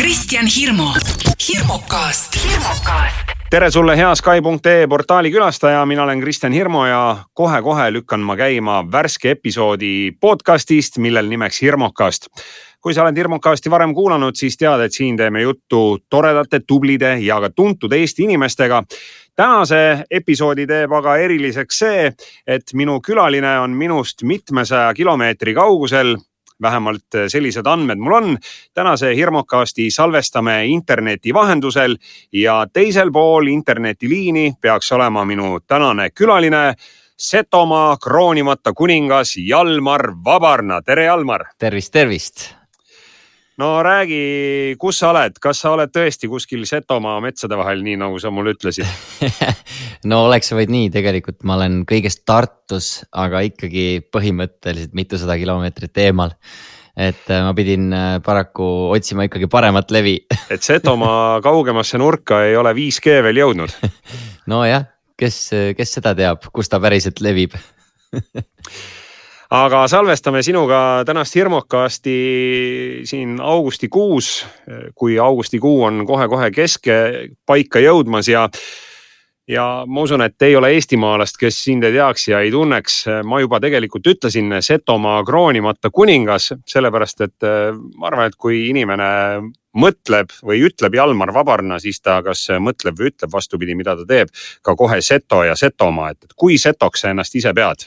Kristjan Hirmu, hirmukast, hirmukast. Tere sulle, hea Sky.ee portaali külastaja, mina olen Kristjan Hirmu ja kohe-kohe lükkan ma käima värske episoodi podcastist, millel nimeks Hirmukast. kui sa oled Hirmukasti varem kuulanud, siis tead, et siin teeme juttu toredate, tublide ja ka tuntud Eesti inimestega. Tänase episoodi teeb aga eriliseks see, et minu külaline on minust mitmesaja kilomeetri kaugusel vähemalt sellised andmed mul on. tänase hirmukasti salvestame interneti vahendusel ja teisel pool internetiliini peaks olema minu tänane külaline Setomaa kroonimata kuningas Jalmar Vabarna. tere, Jalmar. tervist, tervist no räägi, kus sa oled, kas sa oled tõesti kuskil Setomaa metsade vahel, nii nagu sa mulle ütlesid? No oleks vaid nii, tegelikult ma olen kõigest Tartus, aga ikkagi põhimõtteliselt mitusada kilomeetrit eemal. Et äh, ma pidin äh, paraku otsima ikkagi paremat levi. Et Setomaa kaugemasse nurka ei ole 5G veel jõudnud. Nojah, kes, kes seda teab, kus ta päriselt levib aga salvestame sinuga tänast hirmukasti siin augustikuus, kui augustikuu on kohe-kohe keskpaika jõudmas ja ja ma usun, et ei ole eestimaalast, kes sind ei teaks ja ei tunneks. ma juba tegelikult ütlesin Setomaa kroonimata kuningas, sellepärast et ma arvan, et kui inimene mõtleb või ütleb Jalmar Vabarna, siis ta kas mõtleb või ütleb vastupidi, mida ta teeb, ka kohe Seto ja Setomaa, et kui setoks sa ennast ise pead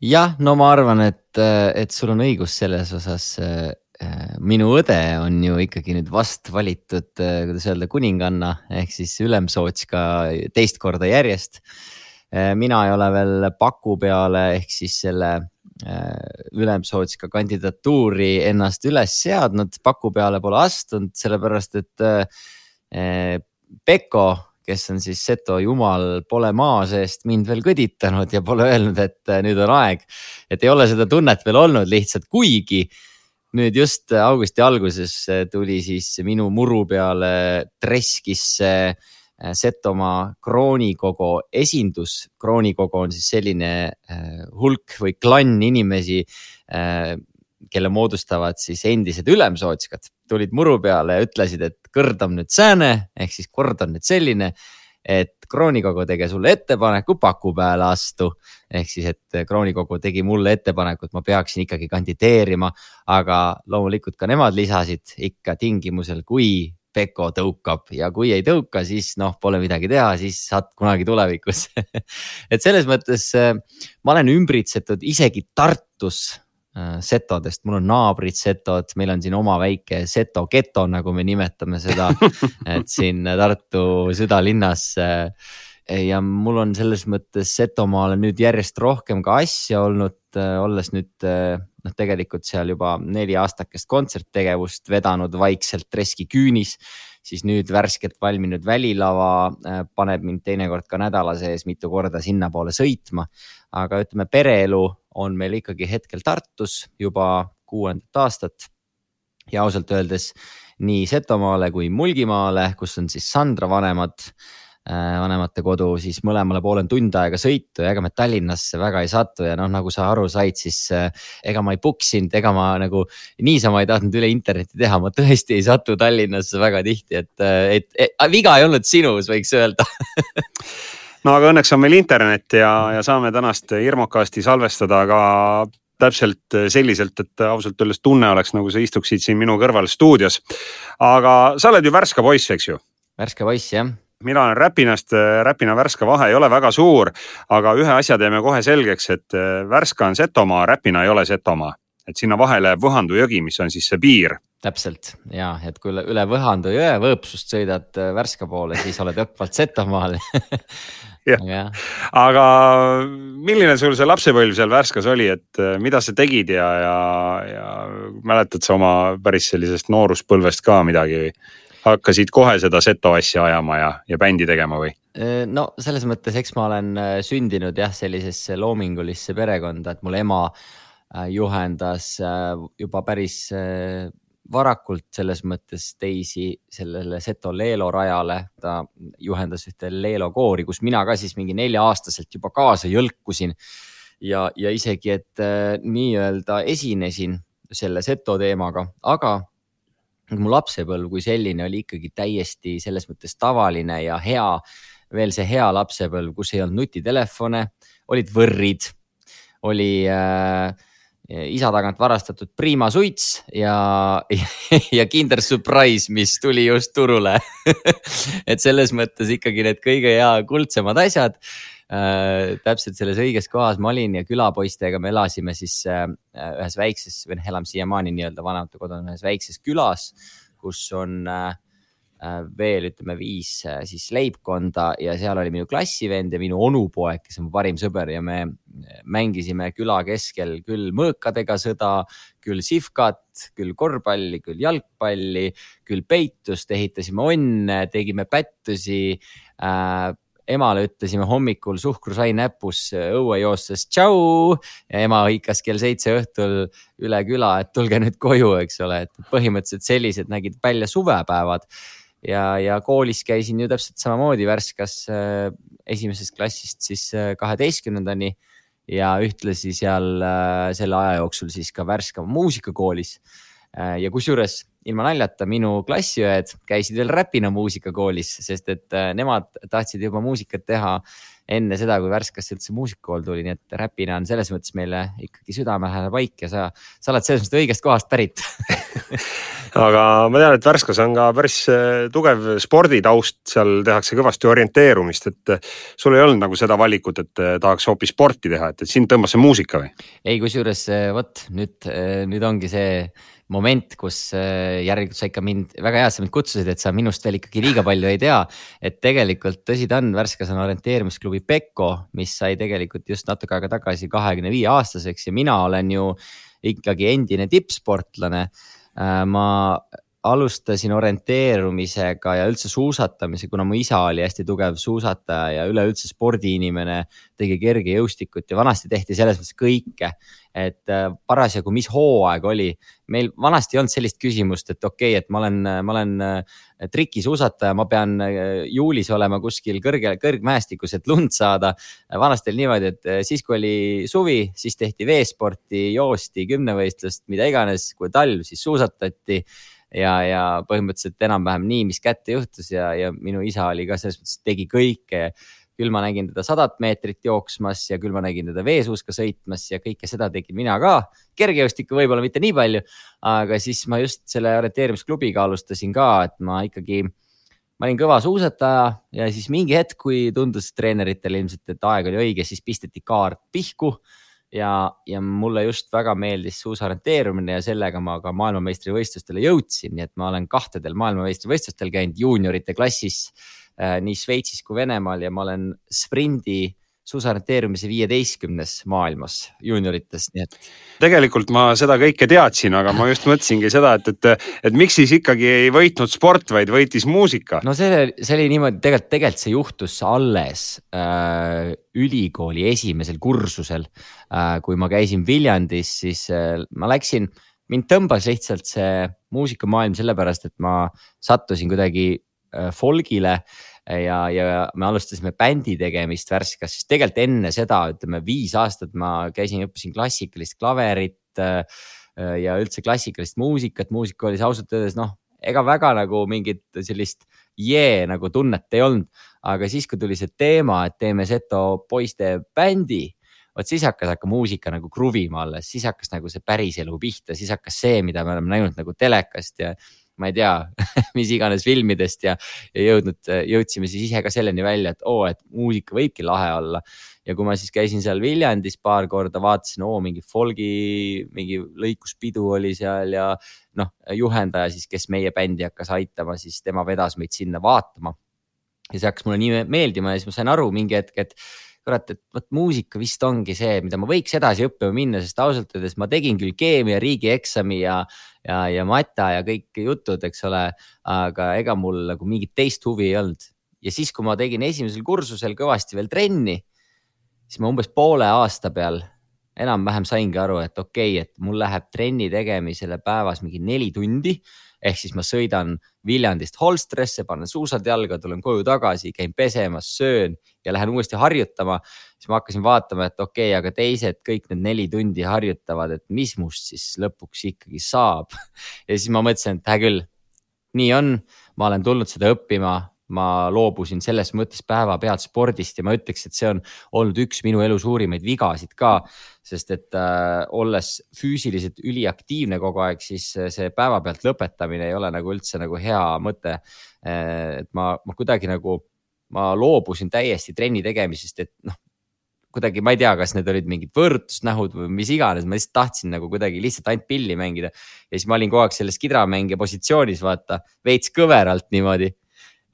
jah, no ma arvan, et, et sul on õigus selles osas. minu õde on ju ikkagi nüüd vast valitud, kuidas öelda, kuninganna ehk siis ülemsootska teist korda järjest. mina ei ole veel paku peale ehk siis selle ülemsootska kandidatuuri ennast üles seadnud, paku peale pole astunud, sellepärast et Peko kes on siis Seto jumal, pole maa seest mind veel kõditanud ja pole öelnud, et äh, nüüd on aeg. et ei ole seda tunnet veel olnud lihtsalt, kuigi nüüd just augusti alguses äh, tuli siis minu muru peale Treskisse äh, Setomaa kroonikogu esindus. kroonikogu on siis selline hulk või klann inimesi, kelle moodustavad siis endised ülemsootskad, tulid muru peale ja ütlesid, et kõrd on nüüd sääne ehk siis kord on nüüd selline, et kroonikogu tegi sulle ettepaneku paku peale astu. ehk siis, et kroonikogu tegi mulle ettepaneku, et ma peaksin ikkagi kandideerima, aga loomulikult ka nemad lisasid ikka tingimusel, kui Peko tõukab ja kui ei tõuka, siis noh, pole midagi teha, siis saad kunagi tulevikus et selles mõttes äh, ma olen ümbritsetud isegi Tartus setodest, mul on naabrid setod, meil on siin oma väike seto geto, nagu me nimetame seda, et siin Tartu südalinnas. Äh, ja mul on selles mõttes Setomaale nüüd järjest rohkem ka asja olnud, äh, olles nüüd noh, tegelikult seal juba neli aastakest kontserttegevust vedanud vaikselt Treski küünis siis nüüd värskelt valminud välilava paneb mind teinekord ka nädala sees mitu korda sinnapoole sõitma. aga ütleme, pereelu on meil ikkagi hetkel Tartus juba kuuendat aastat. ja ausalt öeldes nii Setomaale kui Mulgimaale, kus on siis Sandra vanemad, äh, vanemate kodu, siis mõlemale poole on tund aega sõitu ja ega me Tallinnasse väga ei satu. Ja noh, nagu sa aru said, siis äh, ega ma ei puksinud, ega ma nagu niisama ei tahtnud üle interneti teha, ma tõesti ei satu Tallinnasse väga tihti, et, äh, et, et viga ei olnud sinus, võiks öelda no aga õnneks on meil internet ja, ja saame tänast Irmokasti salvestada ka täpselt selliselt, et ausalt öeldes tunne oleks, nagu sa istuksid siin minu kõrval stuudios. aga sa oled ju Värska poiss, eks ju? Värska poiss, jah mina olen Räpinast, Räpina Värska vahe ei ole väga suur, aga ühe asja teeme kohe selgeks, et Värska on Setomaa, Räpina ei ole Setomaa, et sinna vahele jääb Võhandu jõgi, mis on siis see piir täpselt ja et kui üle, üle Võhandu jõe Võõpsust sõidad Värska poole, siis oled õppvalt Setomaal aga milline sul see lapsepõlv seal Värskas oli, et äh, mida sa tegid ja, ja, ja mäletad sa oma päris sellisest nooruspõlvest ka midagi või? hakkasid kohe seda seto asja ajama ja, ja bändi tegema või? Äh, no selles mõttes, eks ma olen äh, sündinud jah, sellisesse loomingulisse perekonda, et mul ema juhendas juba päris varakult selles mõttes teisi sellele Seto Leelo rajale. ta juhendas ühte Leelo koori, kus mina ka siis mingi nelja-aastaselt juba kaasa jõlkusin ja, ja isegi, et äh, nii-öelda esinesin selle Seto teemaga, aga mu lapsepõlv kui selline oli ikkagi täiesti selles mõttes tavaline ja hea. veel see hea lapsepõlv, kus ei olnud nutitelefone, olid võrrid, oli äh, isa tagant varastatud Prima suits ja, ja Kinder Surprise, mis tuli just turule et selles mõttes ikkagi need kõige hea kuldsemad asjad äh,. täpselt selles õiges kohas ma olin ja külapoistega me elasime siis äh, ühes väikses või noh, elame siiamaani nii-öelda vanematekodus ühes väikses külas, kus on Äh, veel ütleme viis äh, siis leibkonda ja seal oli minu klassivend ja minu onupoeg, kes on mu parim sõber ja me mängisime küla keskel küll mõõkadega sõda, küll sihvkat, küll korvpalli, küll jalgpalli, küll peitust, ehitasime onne, tegime pättusi äh, emale ütlesime hommikul suhkrusain näpus õue joostes tšau ja ema hõikas kell seitse õhtul üle küla, et tulge nüüd koju, eks ole, et põhimõtteliselt sellised nägid välja suvepäevad ja, ja koolis käisin ju täpselt samamoodi Värskas äh, esimesest klassist siis äh, kaheteistkümnendani ja ühtlasi seal äh, selle aja jooksul siis ka Värska muusikakoolis. ja kusjuures ilma naljata, minu klassiõed käisid veel Räpina muusikakoolis, sest et nemad tahtsid juba muusikat teha enne seda, kui Värskasse üldse muusikakool tuli, nii et Räpina on selles mõttes meile ikkagi südamelähedane paik ja sa, sa oled selles mõttes õigest kohast pärit aga ma tean, et Värskas on ka päris äh, tugev sporditaust, seal tehakse kõvasti orienteerumist, et äh, sul ei olnud nagu seda valikut, et äh, tahaks hoopis sporti teha, et, et sind tõmbas see muusika või? ei, kusjuures vot nüüd, nüüd ongi see moment, kus järelikult sa ikka mind, väga hea, et sa mind kutsusid, et sa minust veel ikkagi liiga palju ei tea. et tegelikult tõsi ta on, Värskas on orienteerumisklubi Pekko, mis sai tegelikult just natuke aega tagasi kahekümne viie aastaseks ja mina olen ju ikkagi endine tippsportlane Äh, ma alustasin orienteerumisega ja üldse suusatamise, kuna mu isa oli hästi tugev suusataja ja üleüldse spordiinimene, tegi kergejõustikut ja vanasti tehti selles mõttes kõike. et äh, parasjagu, mis hooaeg oli, meil vanasti ei olnud sellist küsimust, et okei okay,, et ma olen, ma olen äh, trikisuusataja, ma pean juulis olema kuskil kõrge, kõrgmäestikus, et lund saada. vanasti oli niimoodi, et siis, kui oli suvi, siis tehti veesporti, joosti, kümnevõistlust, mida iganes, kui talv, siis suusatati ja, ja põhimõtteliselt enam-vähem nii, mis kätte juhtus ja, ja minu isa oli ka selles mõttes, tegi kõike. küll ma nägin teda sadat meetrit jooksmas ja küll ma nägin teda veesuuska sõitmas ja kõike seda tegin mina ka. kergejõustikku võib-olla mitte nii palju, aga siis ma just selle orienteerimisklubiga alustasin ka, et ma ikkagi ma olin kõva suusataja ja siis mingi hetk, kui tundus treeneritele ilmselt, et aeg oli õige, siis pisteti kaart pihku ja, ja mulle just väga meeldis suusaorienteerumine ja sellega ma ka maailmameistrivõistlustele jõudsin, nii et ma olen kahtedel maailmameistrivõistlustel käinud juuniorite klassis äh, nii Šveitsis kui Venemaal ja ma olen sprindi suusarienteerumise viieteistkümnes maailmas juuniorites, nii et. tegelikult ma seda kõike teadsin, aga ma just mõtlesingi seda, et, et, et miks siis ikkagi ei võitnud sport, vaid võitis muusika. no see, see oli niimoodi, tegelikult, tegelikult see juhtus alles äh, ülikooli esimesel kursusel äh,. kui ma käisin Viljandis, siis äh, ma läksin, mind tõmbas lihtsalt see muusikamaailm sellepärast, et ma sattusin kuidagi äh, folgile äh, ja, ja me alustasime bändi tegemist Värskas, siis tegelikult enne seda, ütleme viis aastat ma käisin, õppisin klassikalist klaverit äh, ja üldse klassikalist muusikat, muusikakoolis ausalt öeldes noh, ega väga nagu mingit sellist jee nagu tunnet ei olnud. aga siis, kui tuli see teema, et teeme Seto poiste bändi, vot siis hakkas hakka muusika nagu kruvima alles, siis hakkas nagu see päriselu pihta, siis hakkas see, mida me oleme näinud nagu telekast ja ma ei tea mis iganes filmidest ja, ja jõudnud, jõudsime siis ise ka selleni välja, et oo, et muusika võibki lahe olla. ja kui ma siis käisin seal Viljandis paar korda, vaatasin, oo mingi folgi, mingi lõikuspidu oli seal ja noh, juhendaja siis, kes meie bändi hakkas aitama, siis tema vedas meid sinna vaatama. ja see hakkas mulle nii meeldima ja siis ma sain aru mingi hetk, et kurat, et vot muusika vist ongi see, mida ma võiks edasi õppima minna, sest ausalt öeldes ma tegin küll keemia riigieksami ja, ja, ja mata ja kõik jutud, eks ole, aga ega mul nagu mingit teist huvi ei olnud. ja siis, kui ma tegin esimesel kursusel kõvasti veel trenni, siis ma umbes poole aasta peal enam-vähem saingi aru, et okei okay,, et mul läheb trenni tegemisele päevas mingi neli tundi ehk siis ma sõidan Viljandist Holstresse, panen suusad jalga, tulen koju tagasi, käin pesemas, söön ja lähen uuesti harjutama. siis ma hakkasin vaatama, et okei okay,, aga teised kõik need neli tundi harjutavad, et mis must siis lõpuks ikkagi saab. ja siis ma mõtlesin, et hea küll, nii on, ma olen tulnud seda õppima, ma loobusin selles mõttes päevapealt spordist ja ma ütleks, et see on olnud üks minu elu suurimaid vigasid ka. sest et äh, olles füüsiliselt üliaktiivne kogu aeg, siis see päevapealt lõpetamine ei ole nagu üldse nagu hea mõte äh,. et ma, ma kuidagi nagu, ma loobusin täiesti trenni tegemisest, et noh kuidagi, ma ei tea, kas need olid mingid võõrutusnähud või mis iganes, ma lihtsalt tahtsin nagu kuidagi lihtsalt ainult pilli mängida. ja siis ma olin kogu aeg selles kidramängija positsioonis, vaata, veits kõveralt niimoodi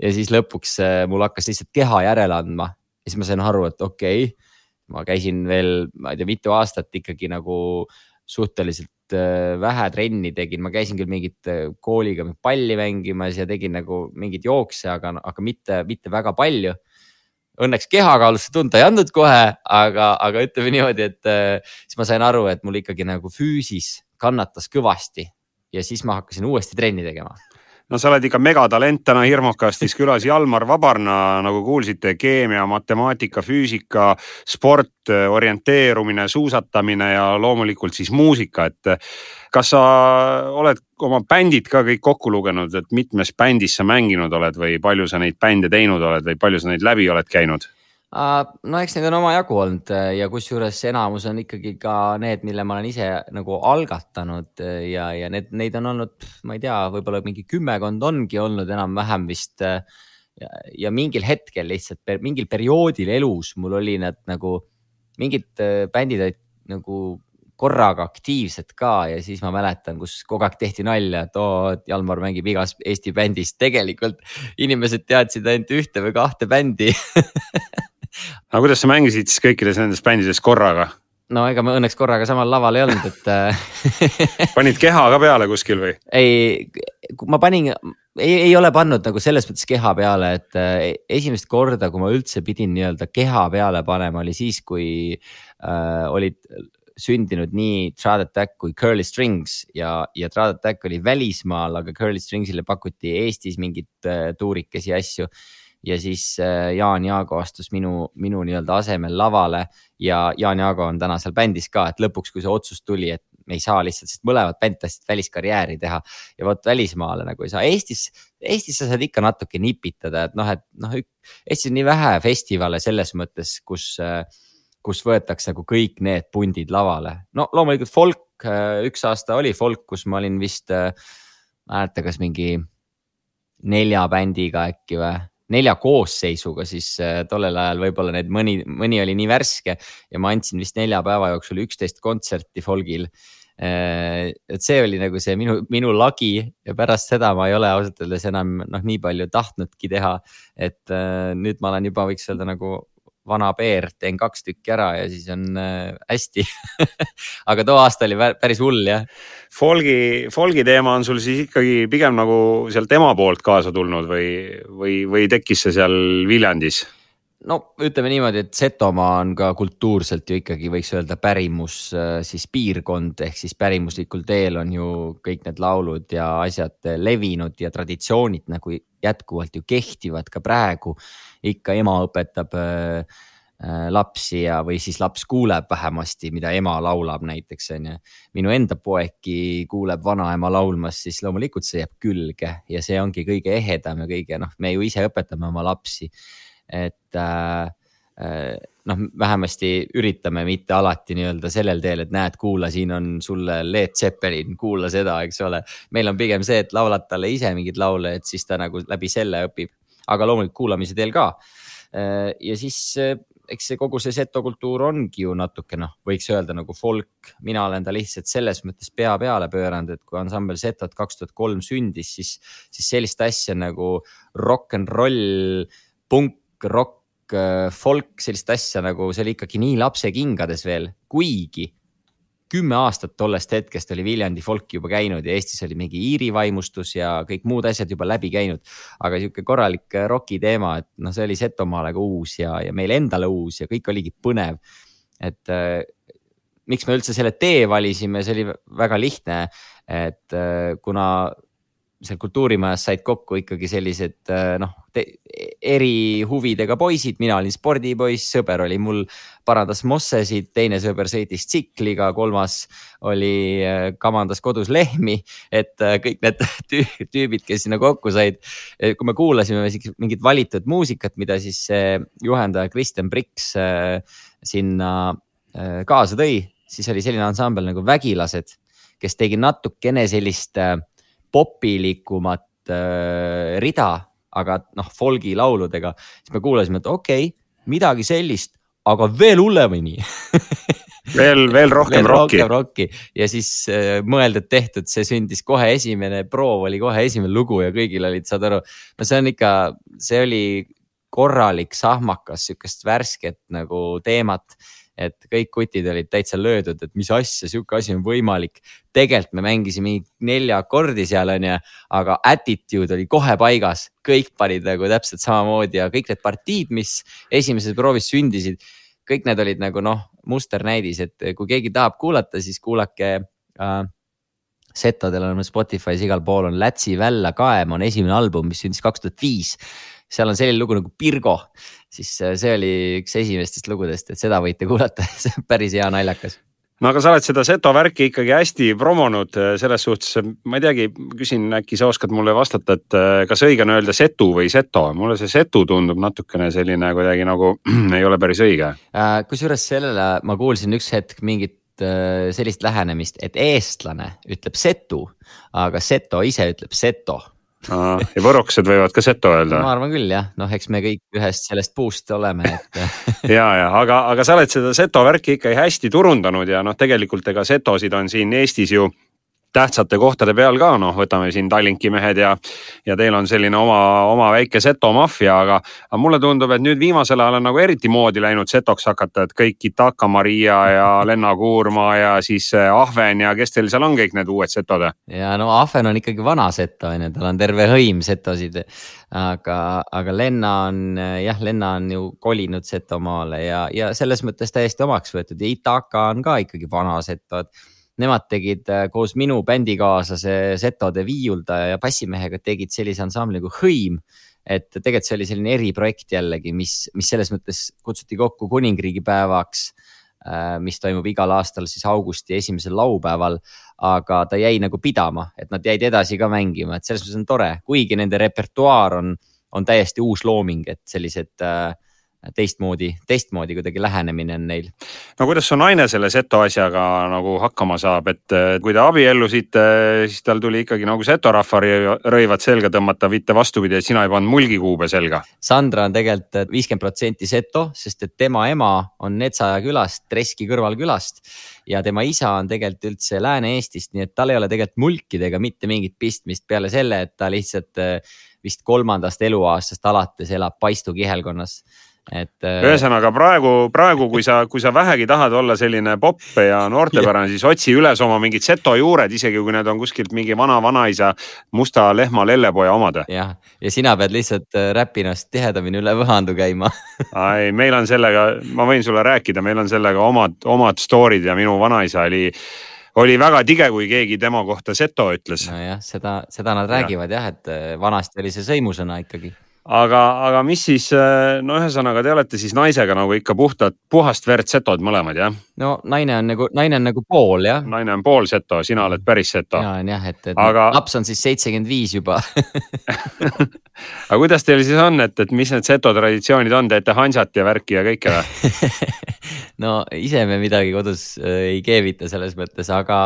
ja siis lõpuks äh, mul hakkas lihtsalt keha järele andma. Ja siis ma sain aru, et okei okay,, ma käisin veel, ma ei tea, mitu aastat ikkagi nagu suhteliselt äh, vähe trenni tegin, ma käisin küll mingit äh, kooliga palli mängimas ja tegin nagu mingeid jookse, aga, aga mitte, mitte väga palju. Õnneks kehakaalusse tunda ei andnud kohe, aga, aga ütleme niimoodi, et siis ma sain aru, et mul ikkagi nagu füüsis kannatas kõvasti. Ja siis ma hakkasin uuesti trenni tegema no sa oled ikka megatalent täna Hirmukastis külas Jalmar Vabarna, nagu kuulsite, keemia, matemaatika, füüsika, sport, orienteerumine, suusatamine ja loomulikult siis muusika, et kas sa oled oma bändid ka kõik kokku lugenud, et mitmes bändis sa mänginud oled või palju sa neid bände teinud oled või palju sa neid läbi oled käinud? No eks neid on omajagu olnud äh, ja kusjuures enamus on ikkagi ka need, mille ma olen ise nagu algatanud äh, ja, ja need, neid on olnud, ma ei tea, võib-olla mingi kümmekond ongi olnud enam-vähem vist. Äh, ja, ja mingil hetkel lihtsalt per, mingil perioodil elus mul oli need nagu mingid bändid olid nagu korraga aktiivsed ka ja siis ma mäletan, kus kogu aeg tehti nalja, et oo, Jalmar mängib igas Eesti bändis. tegelikult inimesed teadsid ainult ühte või kahte bändi aga kuidas sa mängisid siis kõikides nendes bändides korraga? no ega ma õnneks korraga samal laval ei olnud, et äh, panid keha ka peale kuskil või? ei, ma panin, ei, ei ole pannud nagu selles mõttes keha peale, et äh, esimest korda, kui ma üldse pidin nii-öelda keha peale panema, oli siis, kui äh, olid sündinud nii Trad Attack kui Curly Strings ja, ja Trad Attack oli välismaal, aga Curly Stringsile pakuti Eestis mingeid äh, tuurikesi ja asju ja siis äh, Jaan Jaago astus minu, minu nii-öelda asemel lavale ja Jaan Jaago on täna seal bändis ka, et lõpuks, kui see otsus tuli, et me ei saa lihtsalt, sest mõlemad bänd tahtsid väliskarjääri teha ja vot välismaale nagu ei saa. Eestis, Eestis sa saad ikka natuke nipitada, et noh, et noh, Eestis on nii vähe festivale selles mõttes, kus, äh, kus võetakse nagu kõik need pundid lavale. no loomulikult folk, äh, üks aasta oli folk, kus ma olin vist, mäleta, kas mingi nelja bändiga äkki või nelja koosseisuga, siis äh, tollel ajal võib-olla need mõni, mõni oli nii värske ja ma andsin vist nelja päeva jooksul üksteist kontserti folgil. Äh, et see oli nagu see minu, minu lagi ja pärast seda ma ei ole ausalt öeldes enam noh, nii palju tahtnudki teha. et äh, nüüd ma olen juba, võiks öelda nagu vana peer, teen kaks tükki ära ja siis on äh, hästi aga too aasta oli päris hull jah. Folgi, Folgi teema on sul siis ikkagi pigem nagu sealt ema poolt kaasa tulnud või, või, või tekkis see seal Viljandis? no ütleme niimoodi, et Setomaa on ka kultuurselt ju ikkagi võiks öelda pärimus äh, siis piirkond ehk siis pärimuslikul teel on ju kõik need laulud ja asjad levinud ja traditsioonid nagu jätkuvalt ju kehtivad ka praegu. Ikka ema õpetab äh, äh, lapsi ja, või siis laps kuuleb vähemasti, mida ema laulab näiteks on ju. minu enda poegki kuuleb vanaema laulmas, siis loomulikult see jääb külge ja see ongi kõige ehedam ja kõige noh, me ju ise õpetame oma lapsi et äh, äh, noh, vähemasti üritame mitte alati nii-öelda sellel teel, et näed, kuula, siin on sulle Led Zeppelin, kuula seda, eks ole. meil on pigem see, et laulad talle ise mingeid laule, et siis ta nagu läbi selle õpib, aga loomulikult kuulamise teel ka. Äh, ja siis eks see kogu see seto kultuur ongi ju natuke noh, võiks öelda nagu folk, mina olen ta lihtsalt selles mõttes pea peale pööranud, et kui ansambel Setot kaks tuhat kolm sündis, siis, siis sellist asja nagu rock n roll, punk rock, äh, folk, sellist asja nagu see oli ikkagi nii lapsekingades veel, kuigi kümme aastat tollest hetkest oli Viljandi folk juba käinud ja Eestis oli mingi Iiri vaimustus ja kõik muud asjad juba läbi käinud. aga sihuke korralik äh, roki teema, et noh, see oli Setomaale ka uus ja, ja meile endale uus ja kõik oligi põnev. et äh, miks me üldse selle tee valisime, see oli väga lihtne, et äh, kuna seal kultuurimajas said kokku ikkagi sellised äh, noh, eri huvidega poisid, mina olin spordipoiss, sõber oli mul, parandas mossesid, teine sõber sõitis tsikliga, kolmas oli, äh, kamandas kodus lehmi. et äh, kõik need tüübid, kes sinna kokku said, kui me kuulasime mingit valitud muusikat, mida siis juhendaja Kristjan Priks sinna kaasa tõi, siis oli selline ansambel nagu Vägilased, kes tegi natukene sellist popilikumat rida aga noh, folgi lauludega, siis me kuulasime, et okei okay,, midagi sellist, aga veel hullemini. Veel, veel rohkem rocki. rocki. Ja siis äh, mõeldud-tehtud, see sündis kohe esimene proov oli kohe esimene lugu ja kõigil olid, saad aru, no see on ikka, see oli korralik sahmakas, sihukest värsket nagu teemat et kõik kutid olid täitsa löödud, et mis asja, sihuke asi on võimalik. tegelikult me mängisime nelja akordi seal onju, aga attitude oli kohe paigas, kõik panid nagu täpselt samamoodi ja kõik need partiid, mis esimeses proovis sündisid, kõik need olid nagu noh, musternäidis, et kui keegi tahab kuulata, siis kuulake äh, setodel on Spotify's igal pool on Lätsi Välla kaem on esimene album, mis sündis kaks tuhat viis. Seal on selline lugu nagu Pirgo, siis äh, see oli üks esimestest lugudest, et seda võite kuulata see on päris hea naljakas. No aga sa oled seda seto värki ikkagi hästi promonud äh, selles suhtes, ma ei teagi, küsin, äkki sa oskad mulle vastata, et äh, kas õige on öelda setu või seto, mulle see setu tundub natukene selline kuidagi nagu ei ole päris õige. kusjuures sellele ma kuulsin üks hetk mingit sellist lähenemist, et eestlane ütleb setu, aga seto ise ütleb seto ja võrokesed võivad ka seto öelda? ma arvan küll jah, noh, eks me kõik ühest sellest puust oleme, et ja, ja aga, aga sa oled seda seto värki ikkagi hästi turundanud ja noh, tegelikult ega setosid on siin Eestis ju tähtsate kohtade peal ka, noh, võtame siin Tallinki mehed ja, ja teil on selline oma, oma väike seto maffia, aga, aga mulle tundub, et nüüd viimasel ajal on nagu eriti moodi läinud setoks hakata, et kõik Itaka Maria ja Lenna Kuurma ja siis eh, Ahven ja kes teil seal on kõik need uued setod? ja no Ahven on ikkagi vana seto on ju, tal on terve hõim setosid. aga, aga Lenna on jah, Lenna on ju kolinud Setomaale ja, ja selles mõttes täiesti omaks võetud ja Itaka on ka ikkagi vana seto, et nemad tegid äh, koos minu bändikaaslase Setode viiuldaja ja bassimehega tegid sellise ansambli nagu Hõim. et tegelikult see oli selline eriprojekt jällegi, mis, mis selles mõttes kutsuti kokku kuningriigi päevaks, äh, mis toimub igal aastal siis augusti esimesel laupäeval. aga ta jäi nagu pidama, et nad jäid edasi ka mängima, et selles mõttes on tore, kuigi nende repertuaar on, on täiesti uus looming, et sellised äh, teistmoodi, teistmoodi kuidagi lähenemine on neil. no kuidas su naine selle seto asjaga nagu hakkama saab, et kui te abiellusite, siis tal tuli ikkagi nagu seto rahva rõivad selga tõmmata, mitte vastupidi, et sina ei pannud mulgikuube selga? Sandra on tegelikult viiskümmend protsenti seto, sest et tema ema on Netsaja külast, Treski kõrvalkülast ja tema isa on tegelikult üldse Lääne-Eestist, nii et tal ei ole tegelikult mulkidega mitte mingit pistmist peale selle, et ta lihtsalt vist kolmandast eluaastast alates elab Paistu kihelkonnas et. Äh, ühesõnaga praegu, praegu, kui sa, kui sa vähegi tahad olla selline popp ja noortepärane, siis otsi üles oma mingid seto juured, isegi kui need on kuskilt mingi vana-vanaisa musta lehma lellepoja omad. jah, ja sina pead lihtsalt äh, räpinast tihedamini üle võhandu käima ei, meil on sellega, ma võin sulle rääkida, meil on sellega omad, omad story'd ja minu vanaisa oli oli väga tige, kui keegi tema kohta seto ütles. nojah, seda, seda nad räägivad ja. jah, et äh, vanasti oli see sõimusõna ikkagi aga, aga mis siis, äh, no ühesõnaga, te olete siis naisega nagu ikka puhtad, puhast verd setod mõlemad, jah? no naine on nagu, naine on nagu pool, jah. naine on pool seto, sina oled päris seto. mina olen jah, et, et aga... laps on siis seitsekümmend viis juba aga kuidas teil siis on, et, et mis need seto traditsioonid on, teete hansat ja värki ja kõike või no ise me midagi kodus äh, ei keevita selles mõttes, aga,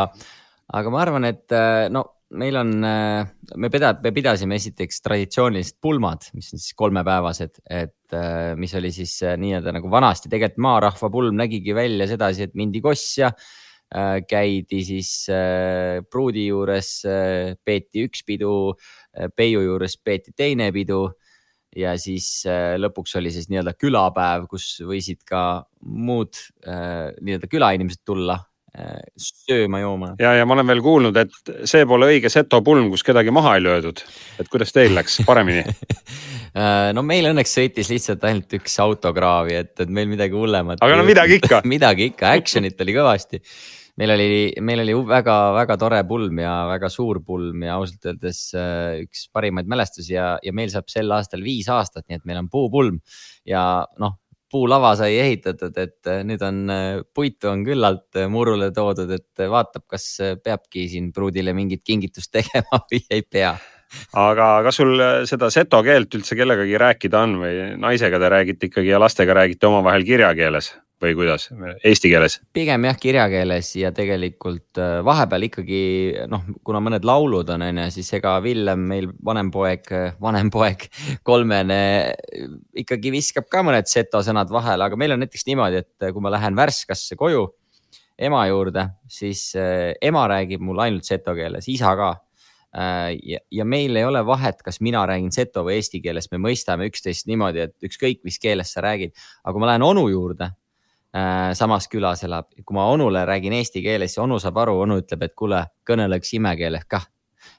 aga ma arvan, et äh, no meil on, äh, me pida-, me pidasime esiteks traditsioonilised pulmad, mis on siis kolmepäevased, et äh, mis oli siis äh, nii-öelda nagu vanasti. Tegelikult maarahva pulm nägigi välja sedasi, et mindi kossja, käidi siis pruudi juures, peeti üks pidu, peiu juures peeti teine pidu ja siis lõpuks oli siis nii-öelda külapäev, kus võisid ka muud nii-öelda külainimesed tulla sööma-jooma. ja, ja ma olen veel kuulnud, et see pole õige seto pulm, kus kedagi maha ei löödud. et kuidas teil läks, paremini äh, no meil õnneks sõitis lihtsalt ainult üks autokraavi, et, et meil midagi hullemat. aga no midagi ikka midagi ikka, action'it oli kõvasti. meil oli, meil oli väga-väga tore pulm ja väga suur pulm ja ausalt öeldes äh, üks parimaid mälestusi ja, ja meil saab sel aastal viis aastat, nii et meil on puupulm ja noh, puulava sai ehitatud, et äh, nüüd on puitu on küllalt murule toodud, et vaatab, kas peabki siin pruudile mingit kingitust tegema või ei pea aga kas sul seda seto keelt üldse kellegagi rääkida on või naisega te räägite ikkagi ja lastega räägite omavahel kirjakeeles? Või kuidas, eesti keeles? pigem jah, kirjakeeles ja tegelikult äh, vahepeal ikkagi noh, kuna mõned laulud on, on ju, siis ega Villem, meil vanem poeg, vanem poeg, kolmene ikkagi viskab ka mõned seto sõnad vahele, aga meil on näiteks niimoodi, et kui ma lähen Värskasse koju ema juurde, siis äh, ema räägib mul ainult seto keeles, isa ka Äh, ja, ja meil ei ole vahet, kas mina räägin seto või eesti keeles, me mõistame üksteist niimoodi, et ükskõik, mis keeles sa räägid. aga kui ma lähen onu juurde, äh, samas külas elab, kui ma onule räägin eesti keeles, siis onu saab aru, onu ütleb, et kuule, kõnele üks imekeeles kah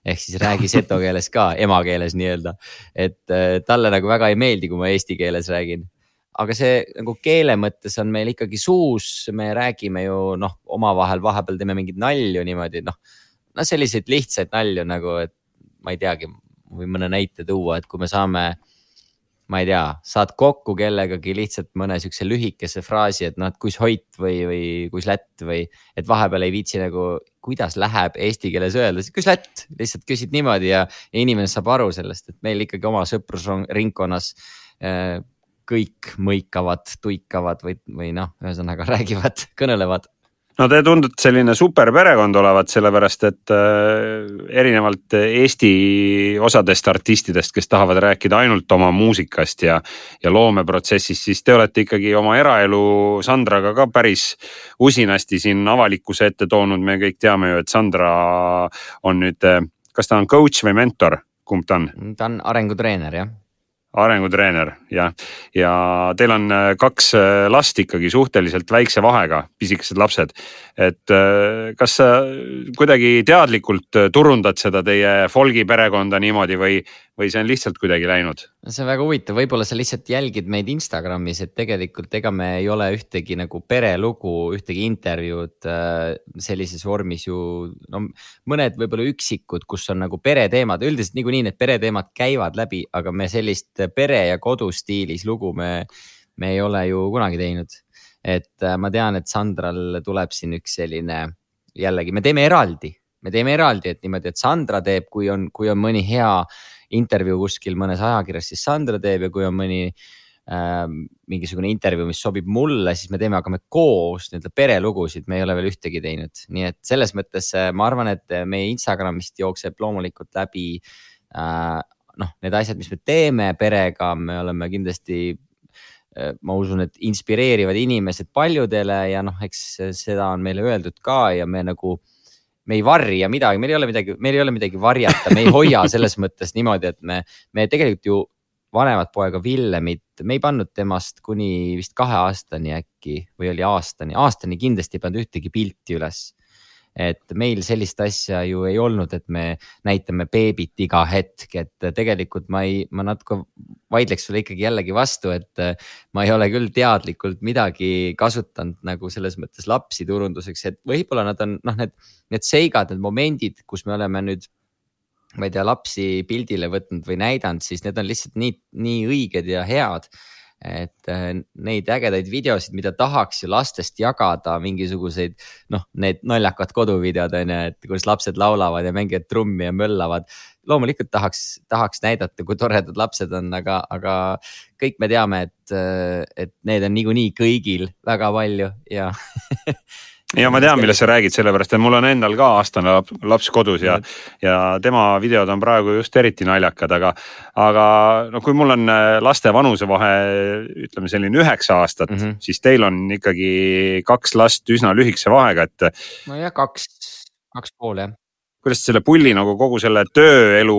ehk siis räägi seto keeles ka, emakeeles nii-öelda. et äh, talle nagu väga ei meeldi, kui ma eesti keeles räägin. aga see nagu keele mõttes on meil ikkagi suus, me räägime ju noh, omavahel vahepeal teeme mingeid nalju niimoodi, noh noh, selliseid lihtsaid nalju nagu, et ma ei teagi, või mõne näite tuua, et kui me saame, ma ei tea, saad kokku kellegagi lihtsalt mõne siukse lühikese fraasi, et noh, et kus hoit või, või kus lätt või et vahepeal ei viitsi nagu, kuidas läheb eesti keeles öelda, kus lätt, lihtsalt küsid niimoodi ja, ja inimene saab aru sellest, et meil ikkagi oma sõprusringkonnas äh, kõik mõikavad, tuikavad või, või noh, ühesõnaga räägivad, kõnelevad no te tundute selline super perekond olevat, sellepärast et äh, erinevalt Eesti osadest artistidest, kes tahavad rääkida ainult oma muusikast ja, ja loomeprotsessist, siis te olete ikkagi oma eraelu Sandraga ka päris usinasti siin avalikkuse ette toonud. me kõik teame ju, et Sandra on nüüd, kas ta on coach või mentor, kumb ta on? ta on arengutreener jah arengutreener jah, ja teil on äh, kaks äh, last ikkagi suhteliselt väikse vahega, pisikesed lapsed. et äh, kas sa kuidagi teadlikult turundad seda teie folgi perekonda niimoodi või, või see on lihtsalt kuidagi läinud? see on väga huvitav, võib-olla sa lihtsalt jälgid meid Instagramis, et tegelikult ega me ei ole ühtegi nagu perelugu, ühtegi intervjuud sellises vormis ju. no mõned võib-olla üksikud, kus on nagu pereteemad, üldiselt niikuinii need pereteemad käivad läbi, aga me sellist pere ja kodu stiilis lugu me, me ei ole ju kunagi teinud. et äh, ma tean, et Sandral tuleb siin üks selline jällegi, me teeme eraldi, me teeme eraldi, et niimoodi, et Sandra teeb, kui on, kui on mõni hea intervjuu kuskil mõnes ajakirjas, siis Sandra teeb ja kui on mõni äh, mingisugune intervjuu, mis sobib mulle, siis me teeme, hakkame koos nii-öelda perelugusid, me ei ole veel ühtegi teinud, nii et selles mõttes äh, ma arvan, et meie Instagramist jookseb loomulikult läbi äh, noh, need asjad, mis me teeme perega, me oleme kindlasti äh, ma usun, et inspireerivad inimesed paljudele ja noh, eks seda on meile öeldud ka ja me nagu me ei varja midagi, meil ei ole midagi, meil ei ole midagi varjata, me ei hoia selles mõttes niimoodi, et me, me tegelikult ju vanemat poega Villemit, me ei pannud temast kuni vist kahe aastani äkki või oli aastani, aastani kindlasti ei pannud ühtegi pilti üles et meil sellist asja ju ei olnud, et me näitame beebit iga hetk, et tegelikult ma ei, ma natuke vaidleks sulle ikkagi jällegi vastu, et ma ei ole küll teadlikult midagi kasutanud nagu selles mõttes lapsi turunduseks, et võib-olla nad on noh, need, need seigad, need momendid, kus me oleme nüüd ma ei tea, lapsi pildile võtnud või näidanud, siis need on lihtsalt nii, nii õiged ja head et äh, neid ägedaid videosid, mida tahaks ju lastest jagada, mingisuguseid noh, need naljakad koduvideod on ju, et kuidas lapsed laulavad ja mängivad trummi ja möllavad. loomulikult tahaks, tahaks näidata, kui toredad lapsed on, aga, aga kõik me teame, et, äh, et need on niikuinii kõigil väga palju ja ja ma tean, millest sa räägid, sellepärast et mul on endal ka aastane laps kodus ja, ja tema videod on praegu just eriti naljakad, aga, aga no kui mul on äh, laste vanusevahe, ütleme selline üheksa aastat mm, -hmm. siis teil on ikkagi kaks last üsna lühikese vahega, et. nojah, kaks, kaks pool jah kuidas selle pulli nagu kogu selle tööelu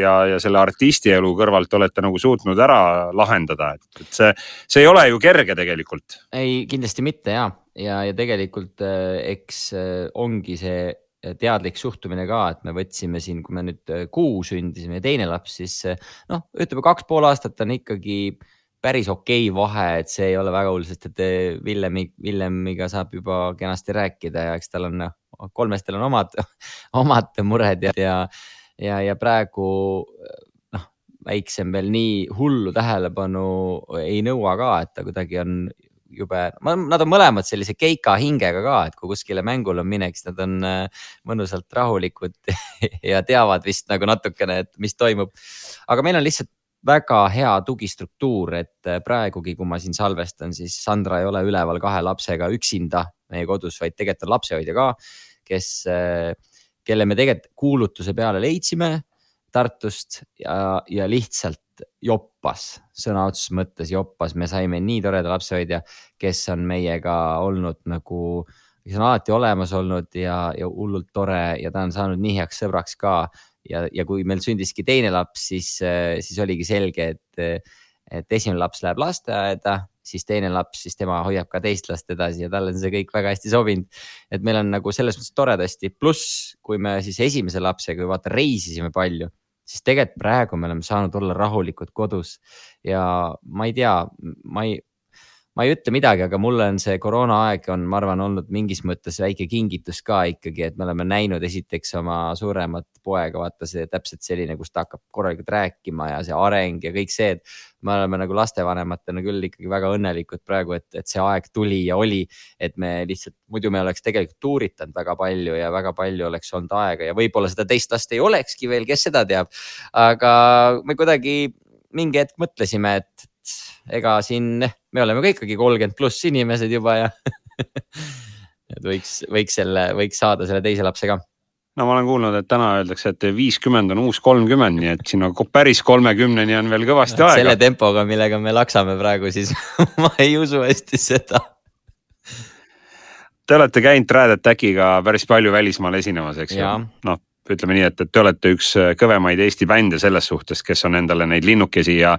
ja, ja selle artistielu kõrvalt olete nagu suutnud ära lahendada, et see, see ei ole ju kerge tegelikult. ei, kindlasti mitte ja, ja, ja tegelikult äh, eks äh, ongi see teadlik suhtumine ka, et me võtsime siin, kui me nüüd äh, kuu sündisime ja teine laps, siis noh, ütleme kaks pool aastat on ikkagi päris okei okay vahe, et see ei ole väga hull, sest et Villemi, Villemiga saab juba kenasti rääkida ja eks tal on, noh, kolmestel on omad, omad mured ja, ja, ja, ja praegu noh, väiksem veel nii hullu tähelepanu ei nõua ka, et ta kuidagi on jube, nad on mõlemad sellise keika hingega ka, et kui kuskile mängule on minek, siis nad on äh, mõnusalt rahulikud ja teavad vist nagu natukene, et mis toimub. aga meil on lihtsalt väga hea tugistruktuur, et äh, praegugi, kui ma siin salvestan, siis Sandra ei ole üleval kahe lapsega üksinda meie kodus, vaid tegelikult on lapsehoidja ka, kes, äh, kelle me tegelikult kuulutuse peale leidsime Tartust ja, ja lihtsalt joppas, sõna otseses mõttes joppas, me saime nii toreda lapsehoidja, kes on meiega olnud nagu, kes on alati olemas olnud ja, ja hullult tore ja ta on saanud nii heaks sõbraks ka. ja, ja kui meil sündiski teine laps, siis, siis oligi selge, et, et esimene laps läheb lasteaeda, siis teine laps, siis tema hoiab ka teist last edasi ja talle on see kõik väga hästi sobinud. et meil on nagu selles mõttes toredasti, pluss kui me siis esimese lapsega vaata reisisime palju siis tegelikult praegu me oleme saanud olla rahulikud kodus ja ma ei tea, ma ei, ma ei ütle midagi, aga mulle on see koroonaaeg on, ma arvan, olnud mingis mõttes väike kingitus ka ikkagi, et me oleme näinud esiteks oma suuremat poega, vaata see täpselt selline, kus ta hakkab korralikult rääkima ja see areng ja kõik see, et me oleme nagu lastevanematena küll ikkagi väga õnnelikud praegu, et, et see aeg tuli ja oli, et me lihtsalt, muidu me oleks tegelikult tuuritanud väga palju ja väga palju oleks olnud aega ja võib-olla seda teist last ei olekski veel, kes seda teab. aga me kuidagi mingi hetk mõtlesime, et ega siin, me oleme ka ikkagi kolmkümmend pluss inimesed juba ja et võiks, võiks selle, võiks saada selle teise lapse ka no ma olen kuulnud, et täna öeldakse, et viiskümmend on uus kolmkümmend, nii et sinna päris kolmekümneni on veel kõvasti no, aega. selle tempoga, millega me laksame praegu, siis ma ei usu hästi seda. Te olete käinud Trad Attackiga päris palju välismaal esinemas, eks ju? noh, ütleme nii, et, et te olete üks äh, kõvemaid Eesti bände selles suhtes, kes on endale neid linnukesi ja,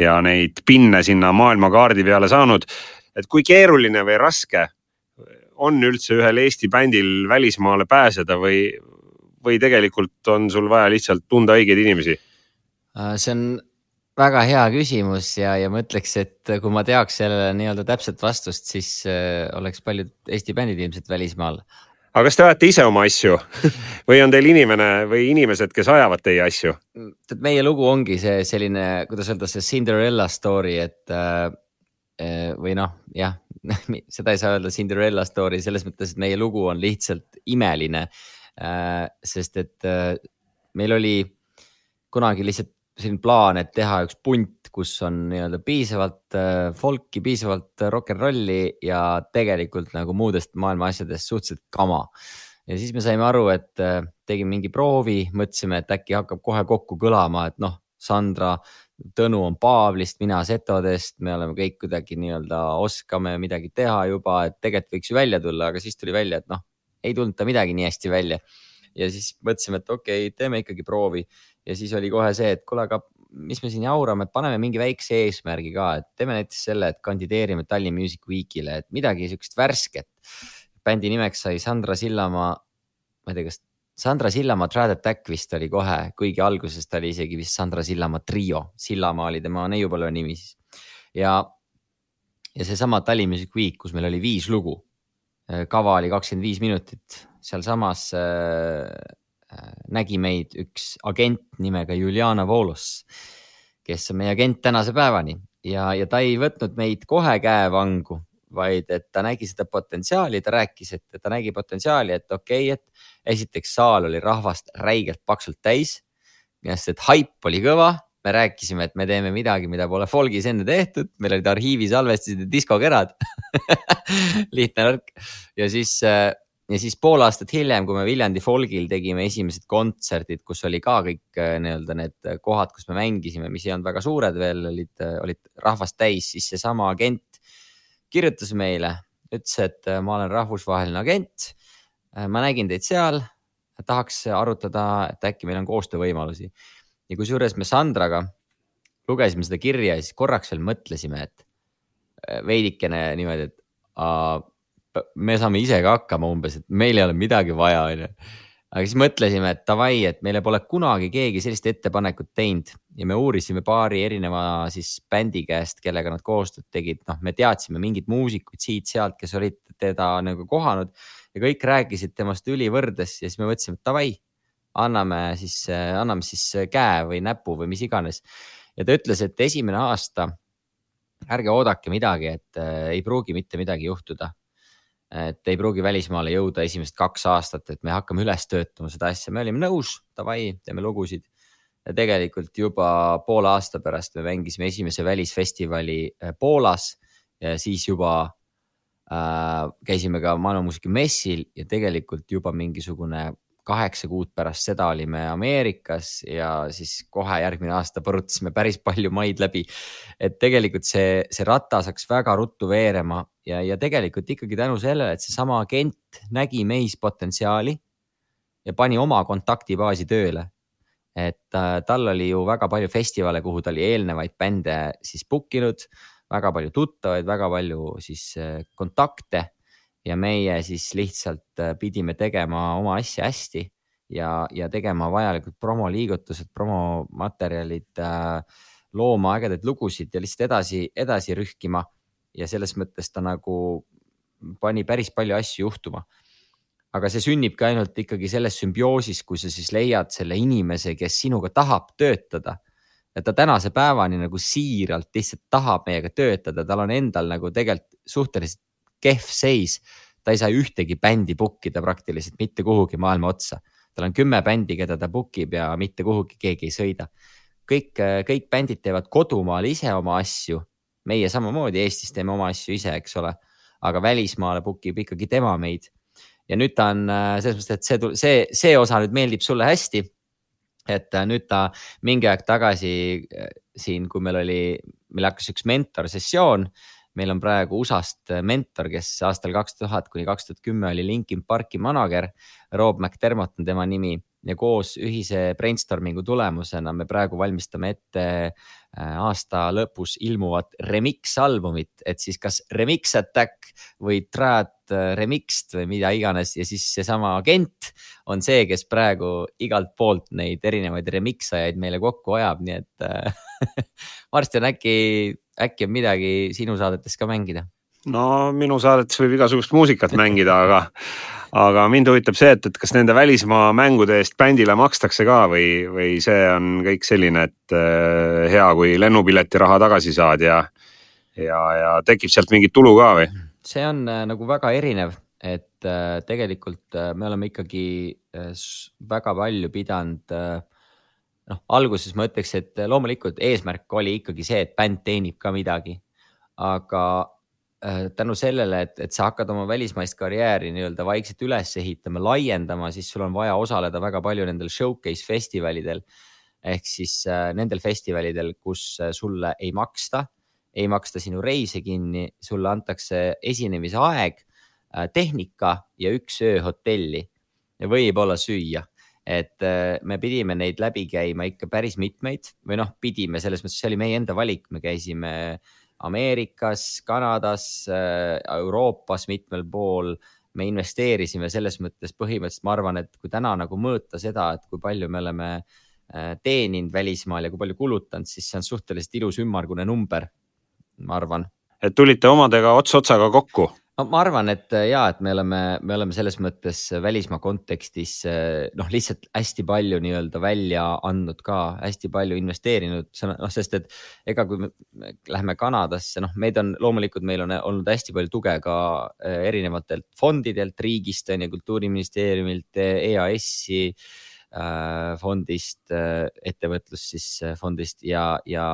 ja neid pinne sinna maailmakaardi peale saanud. et kui keeruline või raske on üldse ühel Eesti bändil välismaale pääseda või, või tegelikult on sul vaja lihtsalt tunda õigeid inimesi? Äh, see on väga hea küsimus ja, ja ma ütleks, et kui ma teaks sellele nii-öelda täpset vastust, siis äh, oleks paljud Eesti bändid ilmselt välismaal aga kas te ajate ise oma asju või on teil inimene või inimesed, kes ajavad teie asju? tead, meie lugu ongi see selline, kuidas öelda, see Cinderella story, et äh, äh või noh, jah seda ei saa öelda Cinderella story selles mõttes, et meie lugu on lihtsalt imeline äh,. sest et äh, meil oli kunagi lihtsalt selline plaan, et teha üks punt, kus on nii-öelda piisavalt äh, folk'i, piisavalt rock n rolli ja tegelikult nagu muudest maailma asjadest suhteliselt kama. ja siis me saime aru, et äh, tegime mingi proovi, mõtlesime, et äkki hakkab kohe kokku kõlama, et noh, Sandra, Tõnu on Paavlist, mina Setodest, me oleme kõik kuidagi nii-öelda oskame midagi teha juba, et tegelikult võiks ju välja tulla, aga siis tuli välja, et noh, ei tulnud ta midagi nii hästi välja. ja siis mõtlesime, et okei okay,, teeme ikkagi proovi ja siis oli kohe see, et kuule, aga mis me siin jaurame, et paneme mingi väikse eesmärgi ka, et teeme näiteks selle, et kandideerime Tallinn Music Weekile, et midagi siukest värsket. bändi nimeks sai Sandra Sillamaa, ma ei tea, kas Sandra Sillamaa Trad Attack vist oli kohe, kuigi alguses ta oli isegi vist Sandra Sillamaa trio, Sillamaa oli tema neiupõlve nimi siis. ja, ja seesama Tallinn Music Week, kus meil oli viis lugu. kava oli kakskümmend viis minutit, sealsamas äh, nägi meid üks agent nimega Juliana Volos, kes on meie agent tänase päevani. Ja, ja ta ei võtnud meid kohe käevangu, vaid et ta nägi seda potentsiaali, ta rääkis, et ta nägi potentsiaali, et okei okay,, et esiteks saal oli rahvast räigelt paksult täis. sest et haip oli kõva, me rääkisime, et me teeme midagi, mida pole folgis enne tehtud, meil olid arhiivisalvestised ja diskokerad. Lihtne värk. Ja siis äh, ja siis pool aastat hiljem, kui me Viljandi folgil tegime esimesed kontserdid, kus oli ka kõik äh, nii-öelda need kohad, kus me mängisime, mis ei olnud väga suured veel, olid, äh, olid rahvast täis, siis seesama agent kirjutas meile, ütles, et äh, ma olen rahvusvaheline agent. ma nägin teid seal, tahaks arutada, et äkki meil on koostöövõimalusi. ja kusjuures me Sandraga lugesime seda kirja ja siis korraks veel mõtlesime, et veidikene niimoodi, et me saame ise ka hakkama umbes, et meil ei ole midagi vaja, onju. aga siis mõtlesime, et davai, et meile pole kunagi keegi sellist ettepanekut teinud ja me uurisime paari erineva siis bändi käest, kellega nad koostööd tegid, noh, me teadsime mingeid muusikuid siit-sealt, kes olid teda nagu kohanud ja kõik rääkisid temast ülivõrdes ja siis me mõtlesime, et davai, anname siis, anname siis käe või näpu või mis iganes. ja ta ütles, et esimene aasta ärge oodake midagi, et äh, ei pruugi mitte midagi juhtuda et ei pruugi välismaale jõuda esimesed kaks aastat, et me hakkame üles töötama seda asja, me olime nõus, davai, teeme lugusid. ja tegelikult juba poole aasta pärast me mängisime esimese välisfestivali äh, Poolas ja siis juba äh, käisime ka maailmamuusika messil ja tegelikult juba mingisugune kaheksa kuud pärast seda olime Ameerikas ja siis kohe järgmine aasta põrutasime päris palju maid läbi. et tegelikult see, see ratas hakkas väga ruttu veerema ja, ja tegelikult ikkagi tänu sellele, et seesama agent nägi meis potentsiaali ja pani oma kontaktibaasi tööle. et äh, tal oli ju väga palju festivale, kuhu ta oli eelnevaid bände siis book inud, väga palju tuttavaid, väga palju siis äh, kontakte ja meie siis lihtsalt äh, pidime tegema oma asja hästi ja, ja tegema vajalikud promoliigutused, promomaterjalid, äh, looma ägedaid lugusid ja lihtsalt edasi, edasi rühkima. ja selles mõttes ta nagu pani päris palju asju juhtuma. aga see sünnibki ainult ikkagi selles sümbioosis, kui sa siis leiad selle inimese, kes sinuga tahab töötada ja ta tänase päevani nagu siiralt lihtsalt tahab meiega töötada, tal on endal nagu tegelikult suhteliselt kehv seis. ta ei saa ühtegi bändi book ida praktiliselt mitte kuhugi maailma otsa. tal on kümme bändi, keda ta book ib ja mitte kuhugi keegi ei sõida. kõik, kõik bändid teevad kodumaal ise oma asju. meie samamoodi Eestis teeme oma asju ise, eks ole, aga välismaale book ib ikkagi tema meid. ja nüüd ta on selles mõttes, et see, see, see osa nüüd meeldib sulle hästi et nüüd ta mingi aeg tagasi siin, kui meil oli, meil hakkas üks mentorsessioon meil on praegu USA-st mentor, kes aastal kaks tuhat kuni kaks tuhat kümme oli Linkin Parki manager. Rob McDermott on tema nimi. Ja koos ühise brainstorming'u tulemusena me praegu valmistame ette äh, aasta lõpus ilmuvat remix albumit, et siis kas Remix Attack või Trad äh, Remixed või mida iganes. Ja siis seesama agent on see, kes praegu igalt poolt neid erinevaid remix ajaid meile kokku ajab, nii et äh, varsti on äkki äkki on midagi sinu saadetes ka mängida? no minu saadetes võib igasugust muusikat mängida, aga, aga mind huvitab see, et, et kas nende välismaa mängude eest bändile makstakse ka või, või see on kõik selline, et äh, hea, kui lennupileti raha tagasi saad ja, ja, ja tekib sealt mingit tulu ka või? see on äh, nagu väga erinev, et äh, tegelikult äh, me oleme ikkagi äh, väga palju pidanud äh, noh, alguses ma ütleks, et loomulikult eesmärk oli ikkagi see, et bänd teenib ka midagi. aga äh, tänu sellele, et, et sa hakkad oma välismaist karjääri nii-öelda vaikselt üles ehitama, laiendama, siis sul on vaja osaleda väga palju nendel showcase festivalidel. ehk siis äh, nendel festivalidel, kus äh, sulle ei maksta, ei maksta sinu reise kinni, sulle antakse esinemise aeg, tehnika ja üks öö hotelli ja võib-olla süüa et äh, me pidime neid läbi käima ikka päris mitmeid või noh, pidime selles mõttes, see oli meie enda valik, me käisime Ameerikas, Kanadas, äh, Euroopas mitmel pool. me investeerisime selles mõttes põhimõtteliselt, ma arvan, et kui täna nagu mõõta seda, et kui palju me oleme äh, teeninud välismaal ja kui palju kulutanud, siis see on suhteliselt ilus ümmargune number, ma arvan. et tulite omadega ots otsaga kokku no ma arvan, et äh, ja, et me oleme, me oleme selles mõttes välismaa kontekstis äh, noh, lihtsalt hästi palju nii-öelda välja andnud ka, hästi palju investeerinud, noh, sest et ega kui me läheme Kanadasse, noh, meid on loomulikult, meil on olnud hästi palju tuge ka äh, erinevatelt fondidelt, riigist on ju, kultuuriministeeriumilt, EAS-i fondist, ettevõtlus siis fondist ja, ja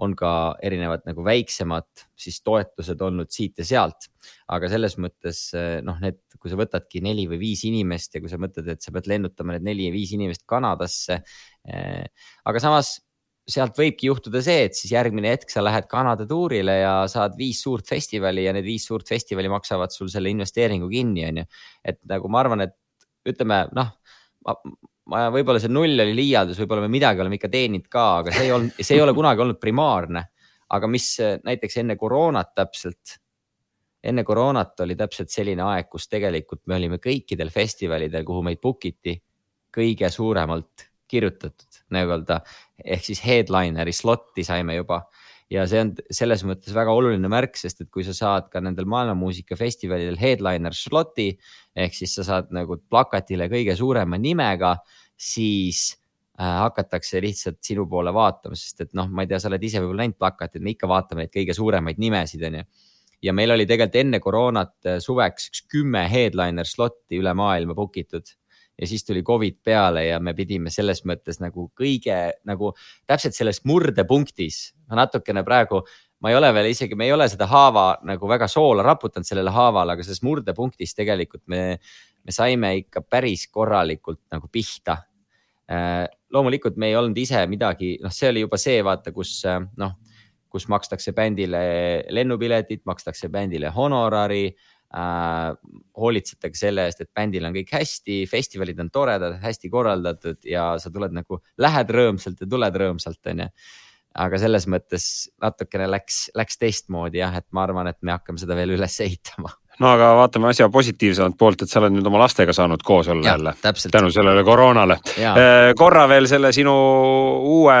on ka erinevad nagu väiksemad siis toetused olnud siit ja sealt. aga selles mõttes noh, need, kui sa võtadki neli või viis inimest ja kui sa mõtled, et sa pead lennutama need neli ja viis inimest Kanadasse. Eh, aga samas sealt võibki juhtuda see, et siis järgmine hetk sa lähed Kanada tuurile ja saad viis suurt festivali ja need viis suurt festivali maksavad sul selle investeeringu kinni, on ju. et nagu ma arvan, et ütleme noh ma, võib-olla see null oli liialdus, võib-olla me midagi oleme ikka teeninud ka, aga see ei olnud, see ei ole kunagi olnud primaarne. aga mis näiteks enne koroonat täpselt, enne koroonat oli täpselt selline aeg, kus tegelikult me olime kõikidel festivalidel, kuhu meid book iti kõige suuremalt kirjutatud nii-öelda ehk siis headliner'i slot'i saime juba ja see on selles mõttes väga oluline märk, sest et kui sa saad ka nendel maailmamuusikafestivalidel headliner slot'i ehk siis sa saad nagu plakatile kõige suurema nimega, siis äh, hakatakse lihtsalt sinu poole vaatama, sest et noh, ma ei tea, sa oled ise võib-olla näinud plakatit, me ikka vaatame neid kõige suuremaid nimesid, onju ja meil oli tegelikult enne koroonat äh, suveks üks kümme headliner slot'i üle maailma book itud ja siis tuli Covid peale ja me pidime selles mõttes nagu kõige nagu täpselt selles murdepunktis. ma natukene praegu, ma ei ole veel isegi, me ei ole seda haava nagu väga soola raputanud sellele haavale, aga selles murdepunktis tegelikult me, me saime ikka päris korralikult nagu pihta. Äh, loomulikult me ei olnud ise midagi, noh, see oli juba see, vaata, kus noh, kus makstakse bändile lennupiletid, makstakse bändile honorari äh, hoolitsetakse selle eest, et bändil on kõik hästi, festivalid on toredad, hästi korraldatud ja sa tuled nagu, lähed rõõmsalt ja tuled rõõmsalt, onju. aga selles mõttes natukene läks, läks teistmoodi jah, et ma arvan, et me hakkame seda veel üles ehitama no aga vaatame asja positiivsemat poolt, et sa oled nüüd oma lastega saanud koos olla jälle. tänu sellele koroonale. Äh, korra veel selle sinu uue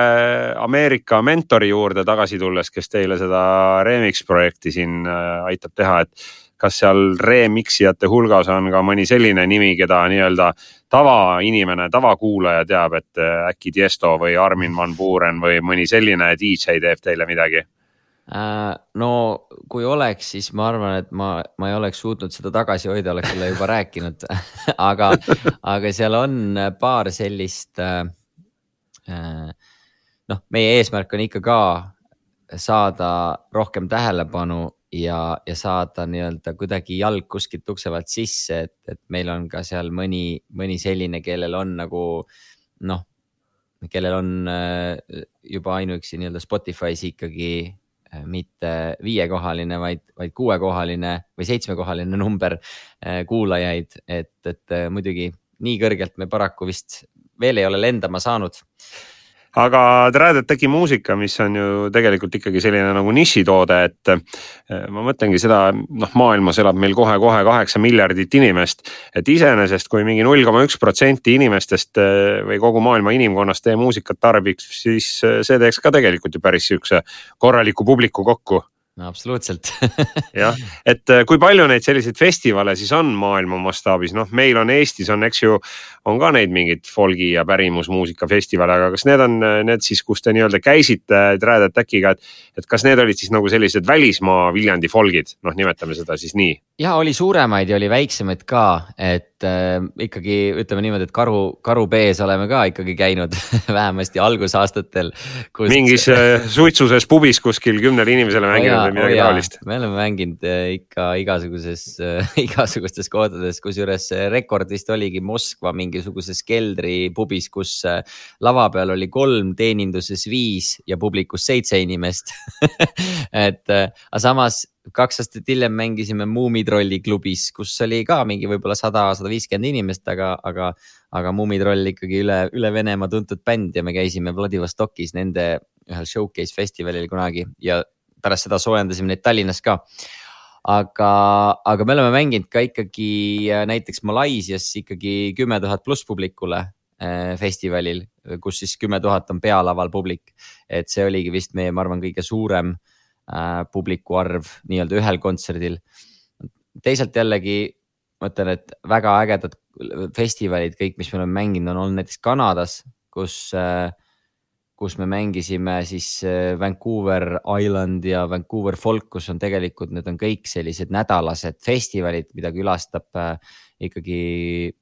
Ameerika mentori juurde tagasi tulles, kes teile seda remix projekti siin äh, aitab teha, et kas seal remix ijate hulgas on ka mõni selline nimi, keda nii-öelda tavainimene, tavakuulaja teab, et äh, äkki Tiesto või Armin van Buuren või mõni selline DJ teeb teile midagi? Äh, no kui oleks, siis ma arvan, et ma, ma ei oleks suutnud seda tagasi hoida, oleks sulle juba rääkinud aga, aga seal on paar sellist äh,. äh noh, meie eesmärk on ikka ka saada rohkem tähelepanu ja, ja saada nii-öelda kuidagi jalg kuskilt ukse pealt sisse, et, et meil on ka seal mõni, mõni selline, kellel on nagu noh, kellel on juba ainuüksi nii-öelda Spotify's ikkagi mitte viiekohaline, vaid, vaid kuuekohaline või seitsmekohaline number äh, kuulajaid, et, et muidugi nii kõrgelt me paraku vist veel ei ole lendama saanud aga Trad Attacki muusika, mis on ju tegelikult ikkagi selline nagu nišitoode, et eh, ma mõtlengi seda, noh, maailmas elab meil kohe-kohe kaheksa miljardit inimest. et iseenesest, kui mingi null koma üks protsenti inimestest eh, või kogu maailma inimkonnast teie muusikat tarbiks, siis eh, see teeks ka tegelikult ju päris sihukese korraliku publiku kokku no absoluutselt. Jah, et äh, kui palju neid selliseid festivale siis on maailma mastaabis, noh, meil on Eestis on, eks ju, on ka neid mingeid folgi ja pärimusmuusika festivale, aga kas need on äh, need siis, kus te nii-öelda käisite Trad Attackiga, et, et kas need olid siis nagu sellised välismaa Viljandi folgid, noh, nimetame seda siis nii? ja oli suuremaid ja oli väiksemaid ka, et äh, ikkagi ütleme niimoodi, et karu, karu B-s oleme ka ikkagi käinud vähemasti algusaastatel kus.... mingis äh, suitsuses pubis kuskil kümnele inimesele mänginud oh või midagi oh taolist? me oleme mänginud äh, ikka igasuguses äh,, igasugustes kohtades, kusjuures rekord vist oligi Moskva mingisuguses keldri pubis, kus äh, lava peal oli kolm, teeninduses viis ja publikus seitse inimest et äh, aga samas kaks aastat hiljem mängisime Muumitrolli klubis, kus oli ka mingi võib-olla sada, sada viiskümmend inimest, aga, aga, aga Muumitroll ikkagi üle, üle Venemaa tuntud bänd ja me käisime Vladivostokis nende ühel showcase festivalil kunagi ja pärast seda soojendasime neid Tallinnas ka. aga, aga me oleme mänginud ka ikkagi äh, näiteks Malaisias ikkagi kümme tuhat pluss publikule äh, festivalil, kus siis kümme tuhat on pealaval publik. et see oligi vist meie, ma arvan, kõige suurem äh, publiku arv nii-öelda ühel kontserdil. teisalt jällegi ma ütlen, et väga ägedad festivalid, kõik, mis me oleme mänginud, on olnud näiteks Kanadas, kus, äh, kus me mängisime siis äh, Vancouver Island ja Vancouver Folk, kus on tegelikult, need on kõik sellised nädalased festivalid, mida külastab ikkagi,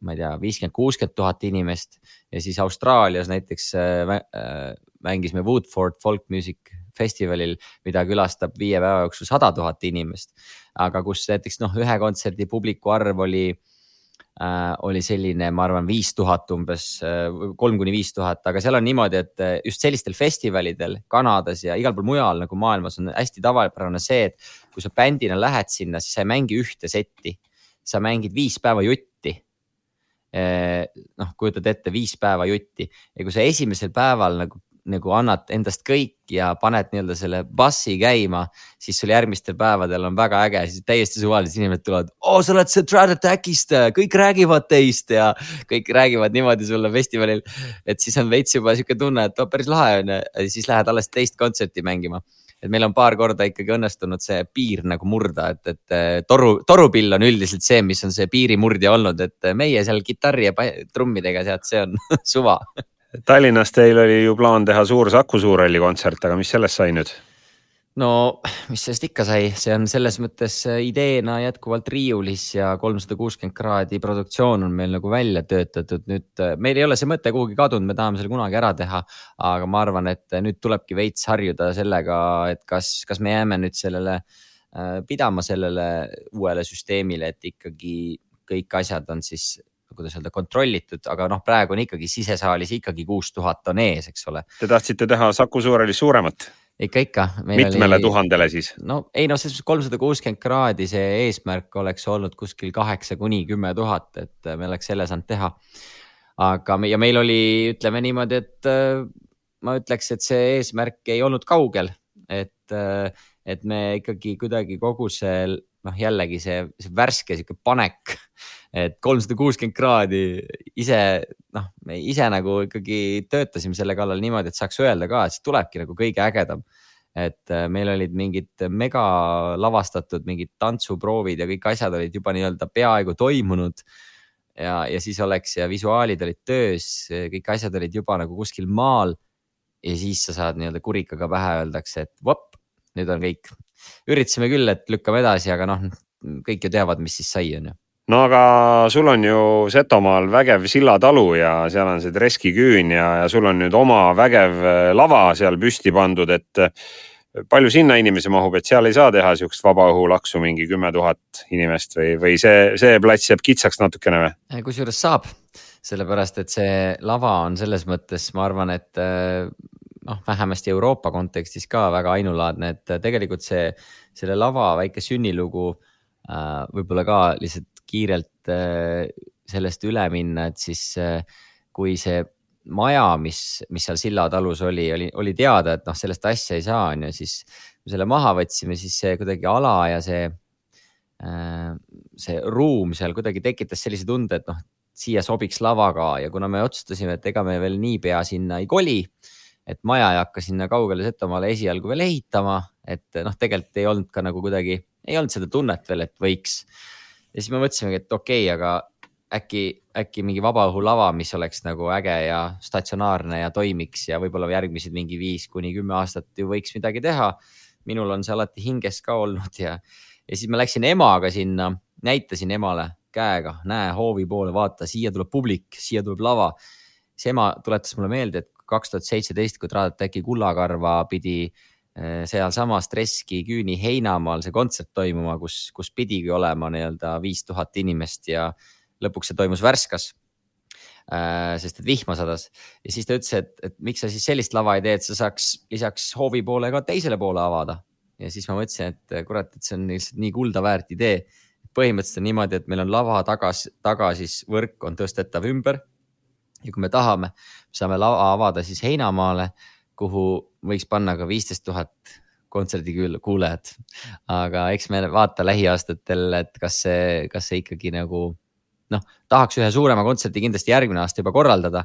ma ei tea, viiskümmend, kuuskümmend tuhat inimest ja siis Austraalias näiteks mängisime Woodford Folk Music festivalil, mida külastab viie päeva jooksul sada tuhat inimest. aga kus näiteks noh, ühe kontserdi publiku arv oli äh,, oli selline, ma arvan, viis tuhat umbes, äh, kolm kuni viis tuhat, aga seal on niimoodi, et äh, just sellistel festivalidel Kanadas ja igal pool mujal nagu maailmas on hästi tavapärane see, et kui sa bändina lähed sinna, siis sa ei mängi ühte setti, sa mängid viis päeva jutti. Äh, noh, kujutad ette viis päeva jutti. Ja kui sa esimesel päeval nagu nagu annad endast kõik ja paned nii-öelda selle bassi käima, siis sul järgmistel päevadel on väga äge, siis täiesti suvalised inimesed tulevad. oo, sa oled see Trad Attackist, kõik räägivad teist ja kõik räägivad niimoodi sulle festivalil. et siis on veits juba sihuke tunne, et oh, päris lahe on ja siis lähed alles teist kontserti mängima et meil on paar korda ikkagi õnnestunud see piir nagu murda, et, et toru, torupill on üldiselt see, mis on see piirimurdja olnud, et meie seal kitarri ja trummidega tead, see on suva Tallinnas teil oli ju plaan teha suur Saku Suurhalli kontsert, aga mis sellest sai nüüd? no mis sellest ikka sai, see on selles mõttes ideena jätkuvalt riiulis ja kolmsada kuuskümmend kraadi produktsioon on meil nagu välja töötatud. nüüd meil ei ole see mõte kuhugi kadunud, me tahame selle kunagi ära teha, aga ma arvan, et nüüd tulebki veits harjuda sellega, et kas, kas me jääme nüüd sellele äh, pidama sellele uuele süsteemile, et ikkagi kõik asjad on siis kuidas öelda, kontrollitud, aga noh, praegu on ikkagi sisesaalis ikkagi kuus tuhat on ees, eks ole. Te tahtsite teha Saku Suurhallis suuremat? ikka, ikka. mitmele oli... tuhandele siis? no ei noh, selles mõttes kolmsada kuuskümmend kraadi, see eesmärk oleks olnud kuskil kaheksa kuni kümme tuhat, et me oleks selle saanud teha. aga, ja meil oli, ütleme niimoodi, et äh, ma ütleks, et see eesmärk ei olnud kaugel, et, äh, et me ikkagi kuidagi kogu see noh, jällegi see, see värske sihuke panek et kolmsada kuuskümmend kraadi ise, noh, me ise nagu ikkagi töötasime selle kallal niimoodi, et saaks öelda ka, et see tulebki nagu kõige ägedam. et äh, meil olid mingid mega lavastatud mingid tantsuproovid ja kõik asjad olid juba nii-öelda peaaegu toimunud. ja, ja siis oleks ja visuaalid olid töös, kõik asjad olid juba nagu kuskil maal. ja siis sa saad nii-öelda kurikaga pähe öeldakse, et vop, nüüd on kõik. Üritasime küll, et lükkame edasi, aga noh, kõik ju teavad, mis siis sai, on ju no aga sul on ju Setomaal vägev sillatalu ja seal on see Treski küün ja, ja sul on nüüd oma vägev äh, lava seal püsti pandud, et äh, palju sinna inimesi mahub, et seal ei saa teha siukest vabaõhulaksu mingi kümme tuhat inimest või, või see, see plats jääb kitsaks natukene või? Äh, kusjuures saab, sellepärast et see lava on selles mõttes, ma arvan, et noh, vähemasti Euroopa kontekstis ka väga ainulaadne, et tegelikult see, selle lava väike sünnilugu võib-olla ka lihtsalt kiirelt äh, sellest üle minna, et siis äh, kui see maja, mis, mis seal silla talus oli, oli, oli teada, et noh, sellest asja ei saa, on ju, siis me selle maha võtsime, siis see kuidagi ala ja see, äh, see ruum seal kuidagi tekitas sellise tunde, et noh, siia sobiks lava ka. Ja kuna me otsustasime, et ega me veel niipea sinna ei koli, et maja ei hakka sinna kaugele Setomaale esialgu veel ehitama, et noh, tegelikult ei olnud ka nagu kuidagi, ei olnud seda tunnet veel, et võiks ja siis me mõtlesimegi, et okei okay,, aga äkki, äkki mingi vabaõhulava, mis oleks nagu äge ja statsionaarne ja toimiks ja võib-olla järgmised mingi viis kuni kümme aastat ju võiks midagi teha. minul on see alati hinges ka olnud ja, ja siis ma läksin emaga sinna, näitasin emale käega, näe hoovi poole, vaata, siia tuleb publik, siia tuleb lava. siis ema tuletas mulle meelde, et kaks tuhat seitseteist, kui Traadat äkki Kullakarva pidi Äh, sealsamas Treski Küüni heinamaal see kontsert toimuma, kus, kus pidigi olema nii-öelda viis tuhat inimest ja lõpuks see toimus Värskas äh,. sest et vihma sadas ja siis ta ütles, et, et miks sa siis sellist lava ei tee, et sa saaks lisaks hoovi poole ka teisele poole avada. ja siis ma mõtlesin, et kurat, et see on lihtsalt nii kulda väärt idee. põhimõtteliselt on niimoodi, et meil on lava tagas, taga siis võrk on tõstetav ümber. Ja kui me tahame, saame lava avada siis heinamaale kuhu võiks panna ka viisteist tuhat kontserdikuulajat. aga eks me vaata lähiaastatel, et kas see, kas see ikkagi nagu noh, tahaks ühe suurema kontserdi kindlasti järgmine aasta juba korraldada.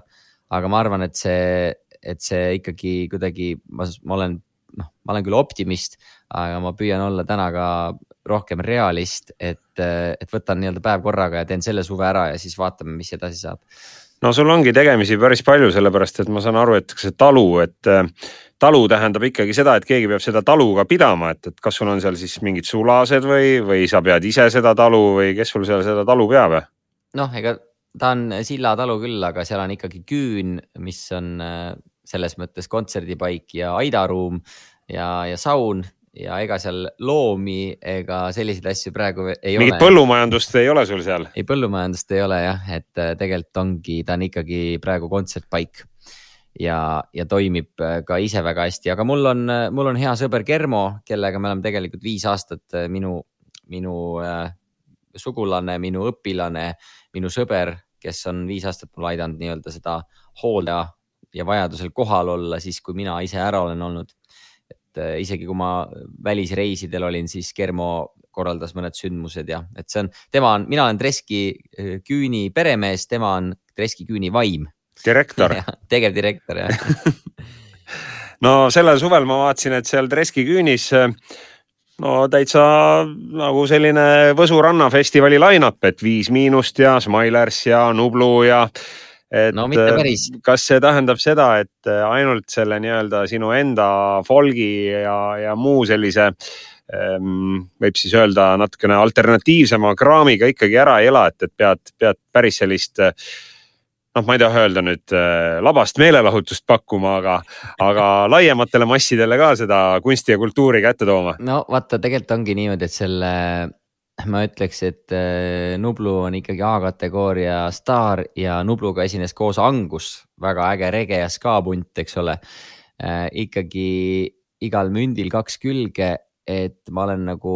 aga ma arvan, et see, et see ikkagi kuidagi, ma olen, noh, ma olen küll optimist, aga ma püüan olla täna ka rohkem realist, et, et võtan nii-öelda päev korraga ja teen selle suve ära ja siis vaatame, mis edasi saab no sul ongi tegemisi päris palju, sellepärast et ma saan aru, et see talu, et äh, talu tähendab ikkagi seda, et keegi peab seda talu ka pidama, et, et kas sul on seal siis mingid sulased või, või sa pead ise seda talu või kes sul seal seda talu peab? noh, ega ta on sillatalu küll, aga seal on ikkagi küün, mis on äh, selles mõttes kontserdipaik ja aidaruum ja, ja saun ja ega seal loomi ega selliseid asju praegu ei Mingit ole. mingit põllumajandust ei ole sul seal? ei, põllumajandust ei ole jah, et äh, tegelikult ongi, ta on ikkagi praegu kontsertpaik ja, ja toimib äh, ka ise väga hästi, aga mul on, äh, mul on hea sõber Germo, kellega me oleme tegelikult viis aastat minu, minu äh, sugulane, minu õpilane, minu sõber, kes on viis aastat mul aidanud nii-öelda seda hoolda ja vajadusel kohal olla siis, kui mina ise ära olen olnud. Et äh, isegi kui ma välisreisidel olin, siis Germo korraldas mõned sündmused ja et see on, tema on, mina olen Treski äh, Küüni peremees, tema on Treski Küüni vaim. direktor tegevdirektor jah no sellel suvel ma vaatasin, et seal Treski Küünis no täitsa nagu selline Võsu rannafestivali line-up, et Viis Miinust ja Smilers ja Nublu ja et no mitte päris. kas see tähendab seda, et ainult selle nii-öelda sinu enda folgi ja, ja muu sellise ehm, võib siis öelda natukene alternatiivsema kraamiga ikkagi ära ei ela, et, et pead, pead päris sellist noh, ma ei taha öelda nüüd äh, labast meelelahutust pakkuma, aga, aga laiematele massidele ka seda kunsti ja kultuuri kätte tooma. no vaata, tegelikult ongi niimoodi, et selle, ma ütleks, et äh, Nublu on ikkagi A-kategooria staar ja Nubluga esines koos Angus, väga äge rege ja ska punt, eks ole äh,. ikkagi igal mündil kaks külge, et ma olen nagu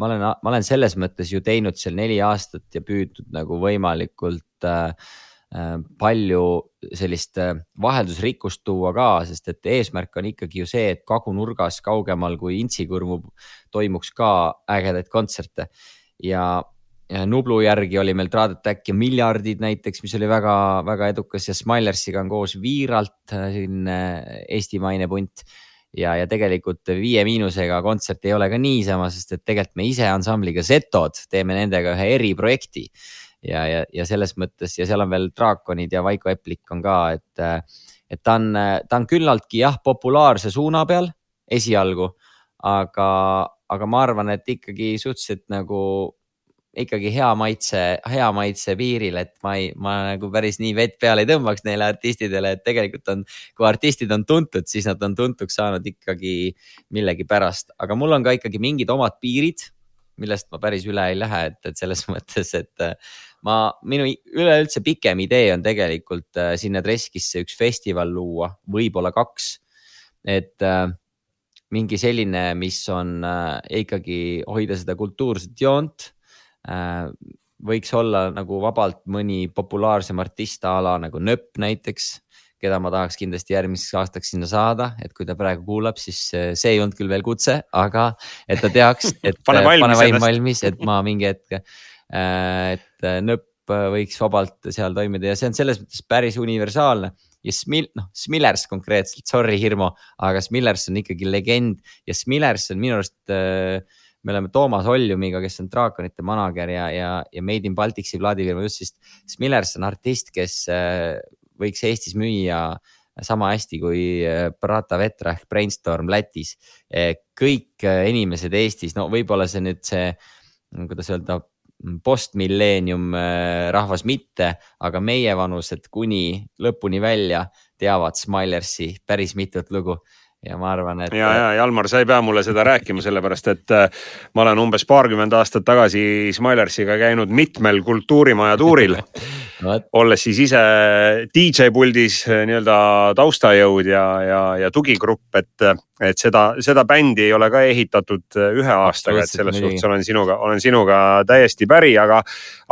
ma olen, ma olen selles mõttes ju teinud seal neli aastat ja püüdnud nagu võimalikult Äh, palju sellist äh, vaheldusrikkust tuua ka, sest et eesmärk on ikkagi ju see, et kagunurgas kaugemal kui Intsikõrmu toimuks ka ägedaid kontserte. Ja, ja Nublu järgi oli meil Trad Attack ja Miljardid näiteks, mis oli väga-väga edukas ja Smilersiga on koos Viiralt äh, selline eestimaine punt. Ja, ja tegelikult Viie Miinusega kontsert ei ole ka niisama, sest et tegelikult me ise ansambliga Setod teeme nendega ühe eriprojekti ja, ja, ja selles mõttes ja seal on veel draakonid ja Vaiko Eplik on ka, et, et ta on, ta on küllaltki jah, populaarse suuna peal esialgu, aga, aga ma arvan, et ikkagi suhteliselt nagu ikkagi hea maitse, hea maitse piiril, et ma ei, ma nagu päris nii vett peale ei tõmbaks neile artistidele, et tegelikult on, kui artistid on tuntud, siis nad on tuntuks saanud ikkagi millegipärast, aga mul on ka ikkagi mingid omad piirid, millest ma päris üle ei lähe, et, et selles mõttes, et ma, minu üleüldse pikem idee on tegelikult äh, sinna Treskisse üks festival luua, võib-olla kaks. et äh, mingi selline, mis on äh, ikkagi hoida seda kultuurset joont äh,. võiks olla nagu vabalt mõni populaarsem artist a la nagu Nööp näiteks keda ma tahaks kindlasti järgmiseks aastaks sinna saada, et kui ta praegu kuulab, siis äh, see ei olnud küll veel kutse, aga et ta teaks, et pane valmis, pane vaim valmis, et ma mingi hetk Äh, et nõpp võiks vabalt seal toimida. Ja see on selles mõttes päris universaalne. Ja Smil-, noh, Smillers konkreetselt, sorry, Hirmu, aga Smillers on ikkagi legend. Ja Smillers on minu arust äh, me oleme Toomas Oljumiga, kes on draakonite manager ja, ja, ja Made in Balticsi plaadifirma just, siis Smillers on artist, kes äh, võiks Eestis müüa sama hästi kui Brata Vetra ehk Brainstorm Lätis. kõik inimesed Eestis, no võib-olla see nüüd see, kuidas öelda, postmilleenium äh, rahvas mitte, aga meievanused kuni lõpuni välja teavad Smilersi päris mitut lugu ja ma arvan, et. ja, ja Jalmar, sa ei pea mulle seda rääkima, sellepärast et äh, ma olen umbes paarkümmend aastat tagasi Smilersiga käinud mitmel kultuurimaja tuuril olles siis ise DJ puldis äh, nii-öelda taustajõud ja, ja, ja tugigrupp, et, et seda, seda bändi ei ole ka ehitatud äh, ühe aastaga, et selles suhtes olen sinuga, olen sinuga täiesti päri, aga,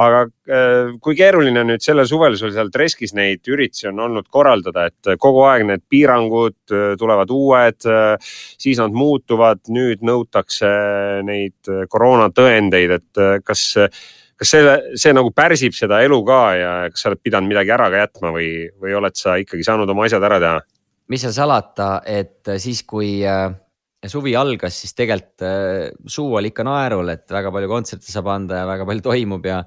aga äh, kui keeruline nüüd sellel suvel sul seal Treskis neid üritusi on olnud korraldada, et kogu aeg need piirangud tulevad uued, siis nad muutuvad, nüüd nõutakse neid koroonatõendeid, et kas kas see, see nagu pärsib seda elu ka ja kas sa oled pidanud midagi ära ka jätma või, või oled sa ikkagi saanud oma asjad ära teha? Mis seal salata, et siis, kui äh, suvi algas, siis tegelikult äh, suu oli ikka naerul, et väga palju kontserte saab anda ja väga palju toimub ja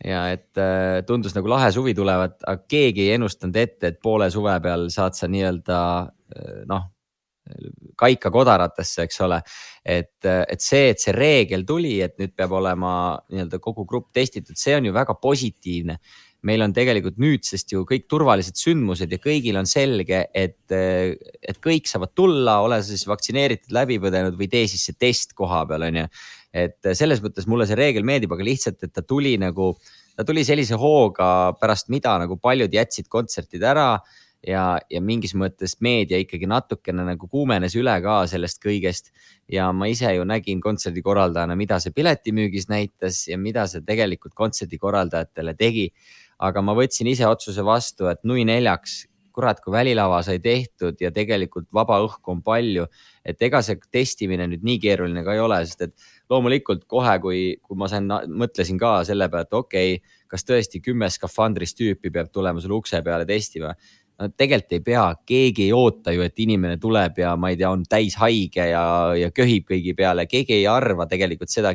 ja et äh, tundus nagu lahe suvi tulevat, aga keegi ei ennustanud ette, et poole suve peal saad sa nii-öelda noh, kaika kodaratesse, eks ole. et, et see, et see reegel tuli, et nüüd peab olema nii-öelda kogu grupp testitud, see on ju väga positiivne meil on tegelikult nüüdsest ju kõik turvalised sündmused ja kõigil on selge, et, et kõik saavad tulla, ole sa siis vaktsineeritud, läbi põdenud või tee siis see test koha peal, on ju. et selles mõttes mulle see reegel meeldib, aga lihtsalt, et ta tuli nagu, ta tuli sellise hooga, pärast mida nagu paljud jätsid kontserdid ära ja, ja mingis mõttes meedia ikkagi natukene nagu kuumenes üle ka sellest kõigest. ja ma ise ju nägin kontserdikorraldajana, mida see piletimüügis näitas ja mida see tegelikult kontserdikorraldajatele tegi. Aga ma võtsin ise otsuse vastu, et nui neljaks, kurat, kui välilava sai tehtud ja tegelikult vaba õhku on palju, et ega see testimine nüüd nii keeruline ka ei ole, sest et loomulikult kohe, kui, kui ma sain, mõtlesin ka selle peale, et okei okay,, kas tõesti kümme skafandris tüüpi peab tulema sulle ukse peale testima. No tegelikult ei pea, keegi ei oota ju, et inimene tuleb ja ma ei tea, on täis haige ja, ja köhib kõigi peale, keegi ei arva tegelikult seda,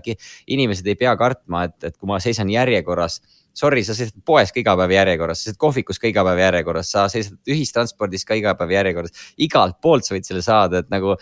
inimesed ei pea kartma, et, et kui ma seisan järjekorras sorry, sa seisad poes ka iga päev järjekorras, sa seisad kohvikus ka iga päev järjekorras, sa seisad ühistranspordis ka iga päev järjekorras. igalt poolt sa võid selle saada, et nagu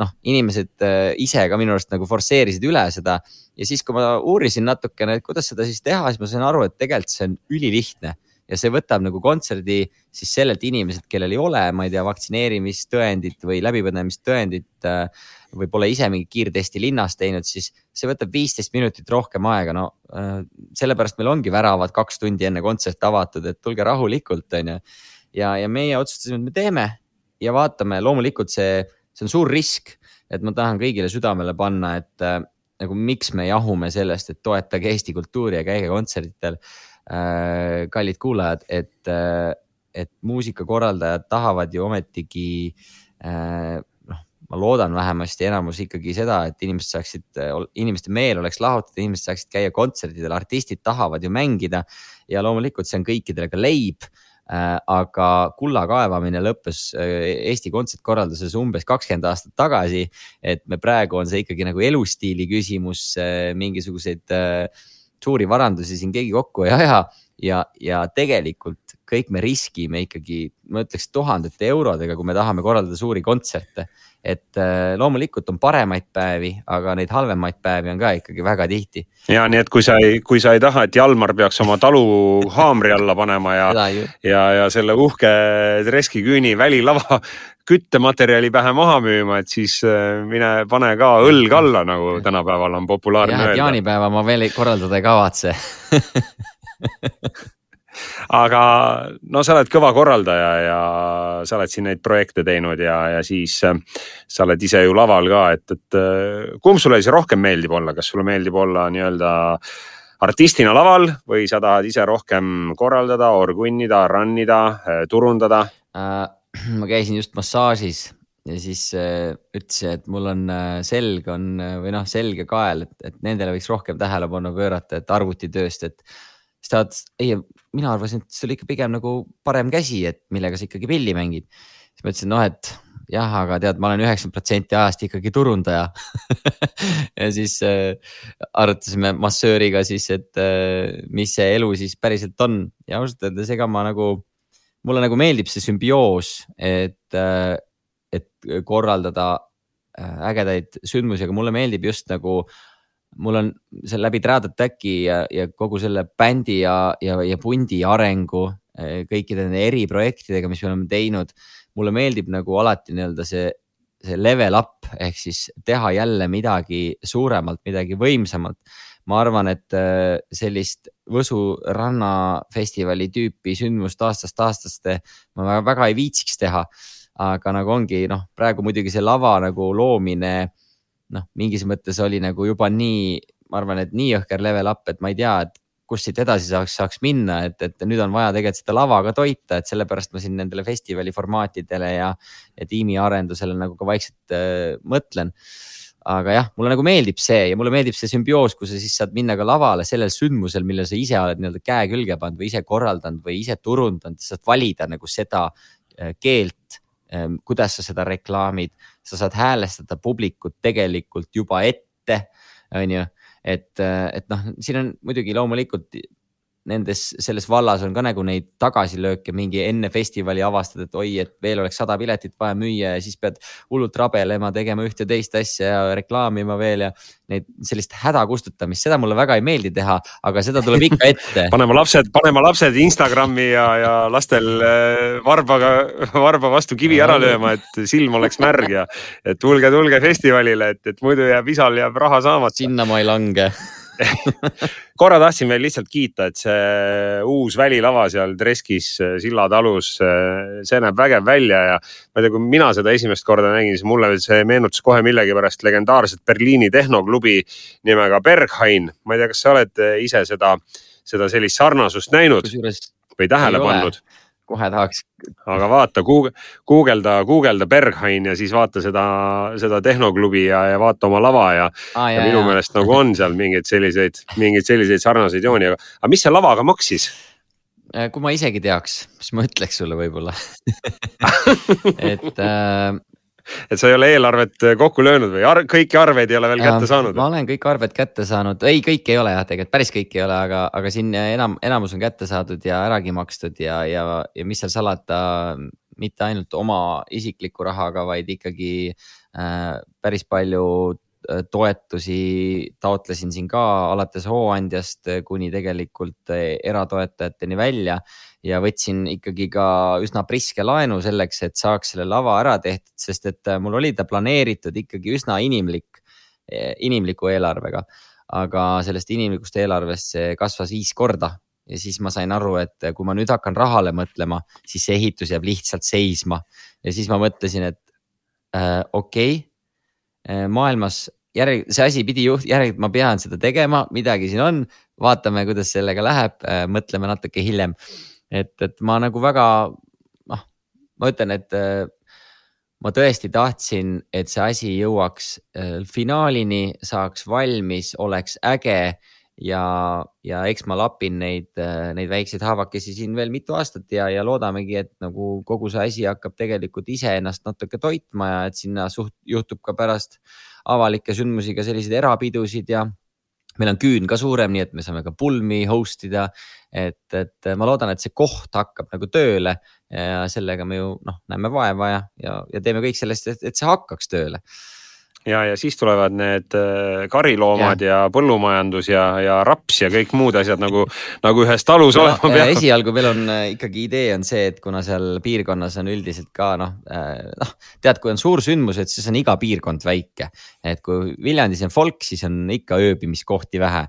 noh, inimesed äh, ise ka minu arust nagu forsseerisid üle seda. ja siis, kui ma uurisin natukene, et kuidas seda siis teha, siis ma sain aru, et tegelikult see on ülilihtne ja see võtab nagu kontserdi siis sellelt inimeselt, kellel ei ole, ma ei tea, vaktsineerimistõendit või läbipõdemistõendit äh, või pole ise mingit kiirtesti linnas teinud, siis see võtab viisteist minutit rohkem aega. no äh, sellepärast meil ongi väravad kaks tundi enne kontserti avatud, et tulge rahulikult, on ju. ja, ja meie otsustasime, et me teeme ja vaatame, loomulikult see, see on suur risk, et ma tahan kõigile südamele panna, et äh, nagu miks me jahume sellest, et toetage Eesti kultuuri ja käige kontsertidel Äh, kallid kuulajad, et, äh, et muusikakorraldajad tahavad ju ometigi äh, noh, ma loodan vähemasti enamus ikkagi seda, et inimesed saaksid, inimeste meel oleks lahutatud, inimesed saaksid käia kontserdidel, artistid tahavad ju mängida ja loomulikult see on kõikidele ka leib aga kulla kaevamine lõppes Eesti kontsertkorralduses umbes kakskümmend aastat tagasi. et me praegu on see ikkagi nagu elustiili küsimus, mingisuguseid äh, suuri varandusi siin keegi kokku ei aja ja, ja tegelikult kõik me riskime ikkagi, ma ütleks tuhandete eurodega, kui me tahame korraldada suuri kontserte. et äh, loomulikult on paremaid päevi, aga neid halvemaid päevi on ka ikkagi väga tihti. ja nii, et kui sa ei, kui sa ei taha, et Jalmar peaks oma talu haamri alla panema ja, ja, ja selle uhke treskiküüni välilava küttematerjali pähe maha müüma, et siis äh, mine pane ka õlg alla, nagu tänapäeval on populaarne öelda. jaanipäeva ma veel korraldada ei kavatse aga no sa oled kõva korraldaja ja sa oled siin neid projekte teinud ja, ja siis äh, sa oled ise ju laval ka, et, et äh, kumb sulle siis rohkem meeldib olla, kas sulle meeldib olla nii-öelda artistina laval või sa tahad ise rohkem korraldada, orgunnida, run ida, turundada äh,? ma käisin just massaažis ja siis äh, ütlesin, et mul on äh, selg on äh, või noh, selg ja kael, et, et nendele võiks rohkem tähelepanu pöörata, et arvutitööst, et. siis ta ütles, ei, mina arvasin, et oli ikka pigem nagu parem käsi, et millega sa ikkagi pilli mängid. siis ma ütlesin, noh, et jah, aga tead, ma olen üheksakümmend protsenti ajast ikkagi turundaja ja siis äh, arutasime massööriga siis, et äh, mis see elu siis päriselt on ja ausalt öeldes, ega ma nagu mulle nagu meeldib see sümbioos, et, äh, et korraldada äh, ägedaid sündmusi, aga mulle meeldib just nagu mul on seal läbi Trad Attacki ja, ja kogu selle bändi ja, ja, ja pundi arengu äh, kõikide nende eriprojektidega, mis me oleme teinud. mulle meeldib nagu alati nii-öelda see, see level up ehk siis teha jälle midagi suuremalt, midagi võimsamalt ma arvan, et äh, sellist Võsu rannafestivali tüüpi sündmust aastast aastasse ma väga, väga ei viitsiks teha. aga nagu ongi noh, praegu muidugi see lava nagu loomine noh, mingis mõttes oli nagu juba nii, ma arvan, et nii jõhker level up, et ma ei tea, et kust siit edasi saaks, saaks minna, et, et nüüd on vaja tegelikult seda lava ka toita, et sellepärast ma siin nendele festivali formaatidele ja, ja tiimiarendusele nagu ka vaikselt äh, mõtlen aga jah, mulle nagu meeldib see ja mulle meeldib see sümbioos, kus sa siis saad minna ka lavale sellel sündmusel, mille sa ise oled nii-öelda käe külge pannud või ise korraldanud või ise turundanud, saad valida nagu seda äh, keelt, ähm, kuidas sa seda reklaamid, sa saad häälestada publikut tegelikult juba ette, on ju, et, äh, et noh, siin on muidugi loomulikult nendes, selles vallas on ka nagu neid tagasilööke, mingi enne festivali avastad, et oi, et veel oleks sada piletit vaja müüa ja siis pead hullult rabelema, tegema ühte teist asja ja reklaamima veel ja neid sellist häda kustutamist, seda mulle väga ei meeldi teha, aga seda tuleb ikka ette. Panema lapsed, panema lapsed Instagrami ja, ja lastel äh, varbaga, varba vastu kivi ära lööma, et silm oleks märg ja et tulge, tulge festivalile, et, et muidu jääb isal jääb raha saamata. sinna ma ei lange korra tahtsin veel lihtsalt kiita, et see uus välilava seal Treskis Silla talus, see näeb vägev välja ja ma ei tea, kui mina seda esimest korda nägin, siis mulle see meenutas kohe millegipärast legendaarset Berliini tehnoklubi nimega Berghain. ma ei tea, kas sa oled ise seda, seda sellist sarnasust näinud või tähele pannud? Kohe tahaks. aga vaata, guugelda, guugelda Berghain ja siis vaata seda, seda tehnoklubi ja, ja vaata oma lava ja ah,, ja minu meelest nagu on seal mingeid selliseid, mingeid selliseid sarnaseid jooni, aga, aga mis see lavaga maksis? Äh, kui ma isegi teaks, siis ma ütleks sulle võib-olla et äh, et sa ei ole eelarvet äh, kokku löönud või? Ar kõiki arveid ei ole veel kätte saanud? ma olen kõik arved kätte saanud, ei, kõik ei ole jah, tegelikult päris kõik ei ole, aga, aga siin enam, enamus on kätte saadud ja äragi makstud ja, ja, ja mis seal salata, mitte ainult oma isikliku rahaga, vaid ikkagi äh, päris palju äh, toetusi taotlesin siin ka alates hooandjast kuni tegelikult eratoetajateni välja ja võtsin ikkagi ka üsna priske laenu selleks, et saaks selle lava ära tehtud, sest et äh, mul oli ta planeeritud ikkagi üsna inimlik, eh, inimliku eelarvega. aga sellest inimlikust eelarvest see kasvas viis korda. Ja siis ma sain aru, et kui ma nüüd hakkan rahale mõtlema, siis see ehitus jääb lihtsalt seisma. Ja siis ma mõtlesin, et äh, okei okay, äh,, maailmas järg, see asi pidi juht-, järelikult ma pean seda tegema, midagi siin on, vaatame, kuidas sellega läheb äh,, mõtleme natuke hiljem et, et ma nagu väga noh, ma ütlen, et äh, ma tõesti tahtsin, et see asi jõuaks äh, finaalini, saaks valmis, oleks äge ja, ja eks ma lapin neid, äh, neid väikseid haavakesi siin veel mitu aastat ja, ja loodamegi, et nagu kogu see asi hakkab tegelikult iseennast natuke toitma ja et sinna suht juhtub ka pärast avalikke sündmusi ka selliseid erapidusid ja meil on küün ka suurem, nii et me saame ka pulmi host ida. Et, et ma loodan, et see koht hakkab nagu tööle ja sellega me ju noh, näeme vaeva ja, ja, ja teeme kõik sellest, et see hakkaks tööle ja, ja siis tulevad need äh, kariloomad ja, ja põllumajandus ja, ja raps ja kõik muud asjad nagu, nagu ühes talus no, olema peavad. esialgu meil on äh, ikkagi idee on see, et kuna seal piirkonnas on üldiselt ka noh, äh, noh tead, kui on suur sündmus, et siis on iga piirkond väike. et kui Viljandis on folk, siis on ikka ööbimiskohti vähe.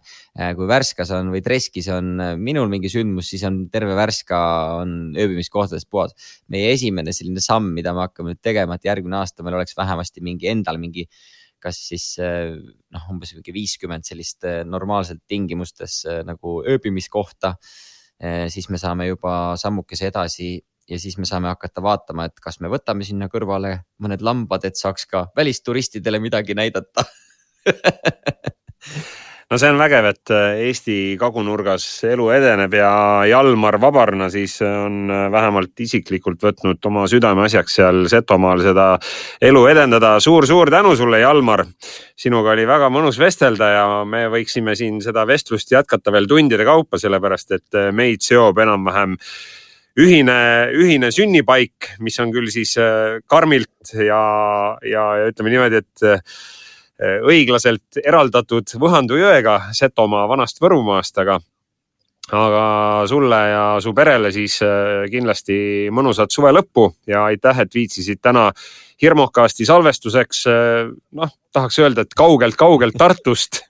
kui Värskas on või Treskis on minul mingi sündmus, siis on terve Värska on ööbimiskohtadest puhas. meie esimene selline samm, mida me hakkame nüüd tegema, et järgmine aasta meil oleks vähemasti mingi endal mingi kas siis eh, noh, umbes mingi viiskümmend sellist eh, normaalselt tingimustes eh, nagu ööbimiskohta. siis me saame juba sammukese edasi ja siis me saame hakata vaatama, et kas me võtame sinna kõrvale mõned lambad, et saaks ka välisturistidele midagi näidata no see on vägev, et äh, Eesti kagunurgas elu edeneb ja Jalmar Vabarna siis on äh, vähemalt isiklikult võtnud oma südameasjaks seal Setomaal seda elu edendada suur,. suur-suur tänu sulle, Jalmar. sinuga oli väga mõnus vestelda ja me võiksime siin seda vestlust jätkata veel tundide kaupa, sellepärast et äh, meid seob enam-vähem ühine, ühine sünnipaik, mis on küll siis karmilt ja, ja, ja ütleme niimoodi, et õiglaselt eraldatud Võhandu jõega Setomaa vanast Võrumaast, aga, aga sulle ja su perele siis eh, kindlasti mõnusat suve lõppu ja aitäh, et viitsisid täna Hirmokasti salvestuseks, eh, noh, tahaks öelda, et kaugelt-kaugelt Tartust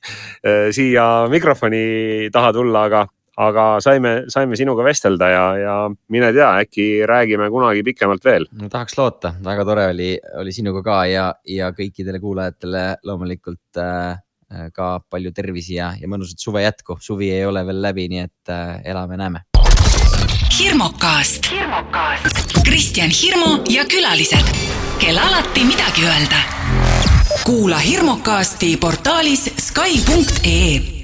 siia mikrofoni taha tulla, aga aga saime, saime sinuga vestelda ja, ja mine tea, äkki räägime kunagi pikemalt veel. no tahaks loota, väga tore oli, oli sinuga ka ja, ja kõikidele kuulajatele loomulikult äh, ka palju tervisi ja, ja mõnusat suve jätku. suvi ei ole veel läbi, nii et äh, elame-näeme. hirmukast, hirmukast., Kristjan Hirmu ja külalised, kel alati midagi öelda. kuula hirmukasti portaalis Skype.ee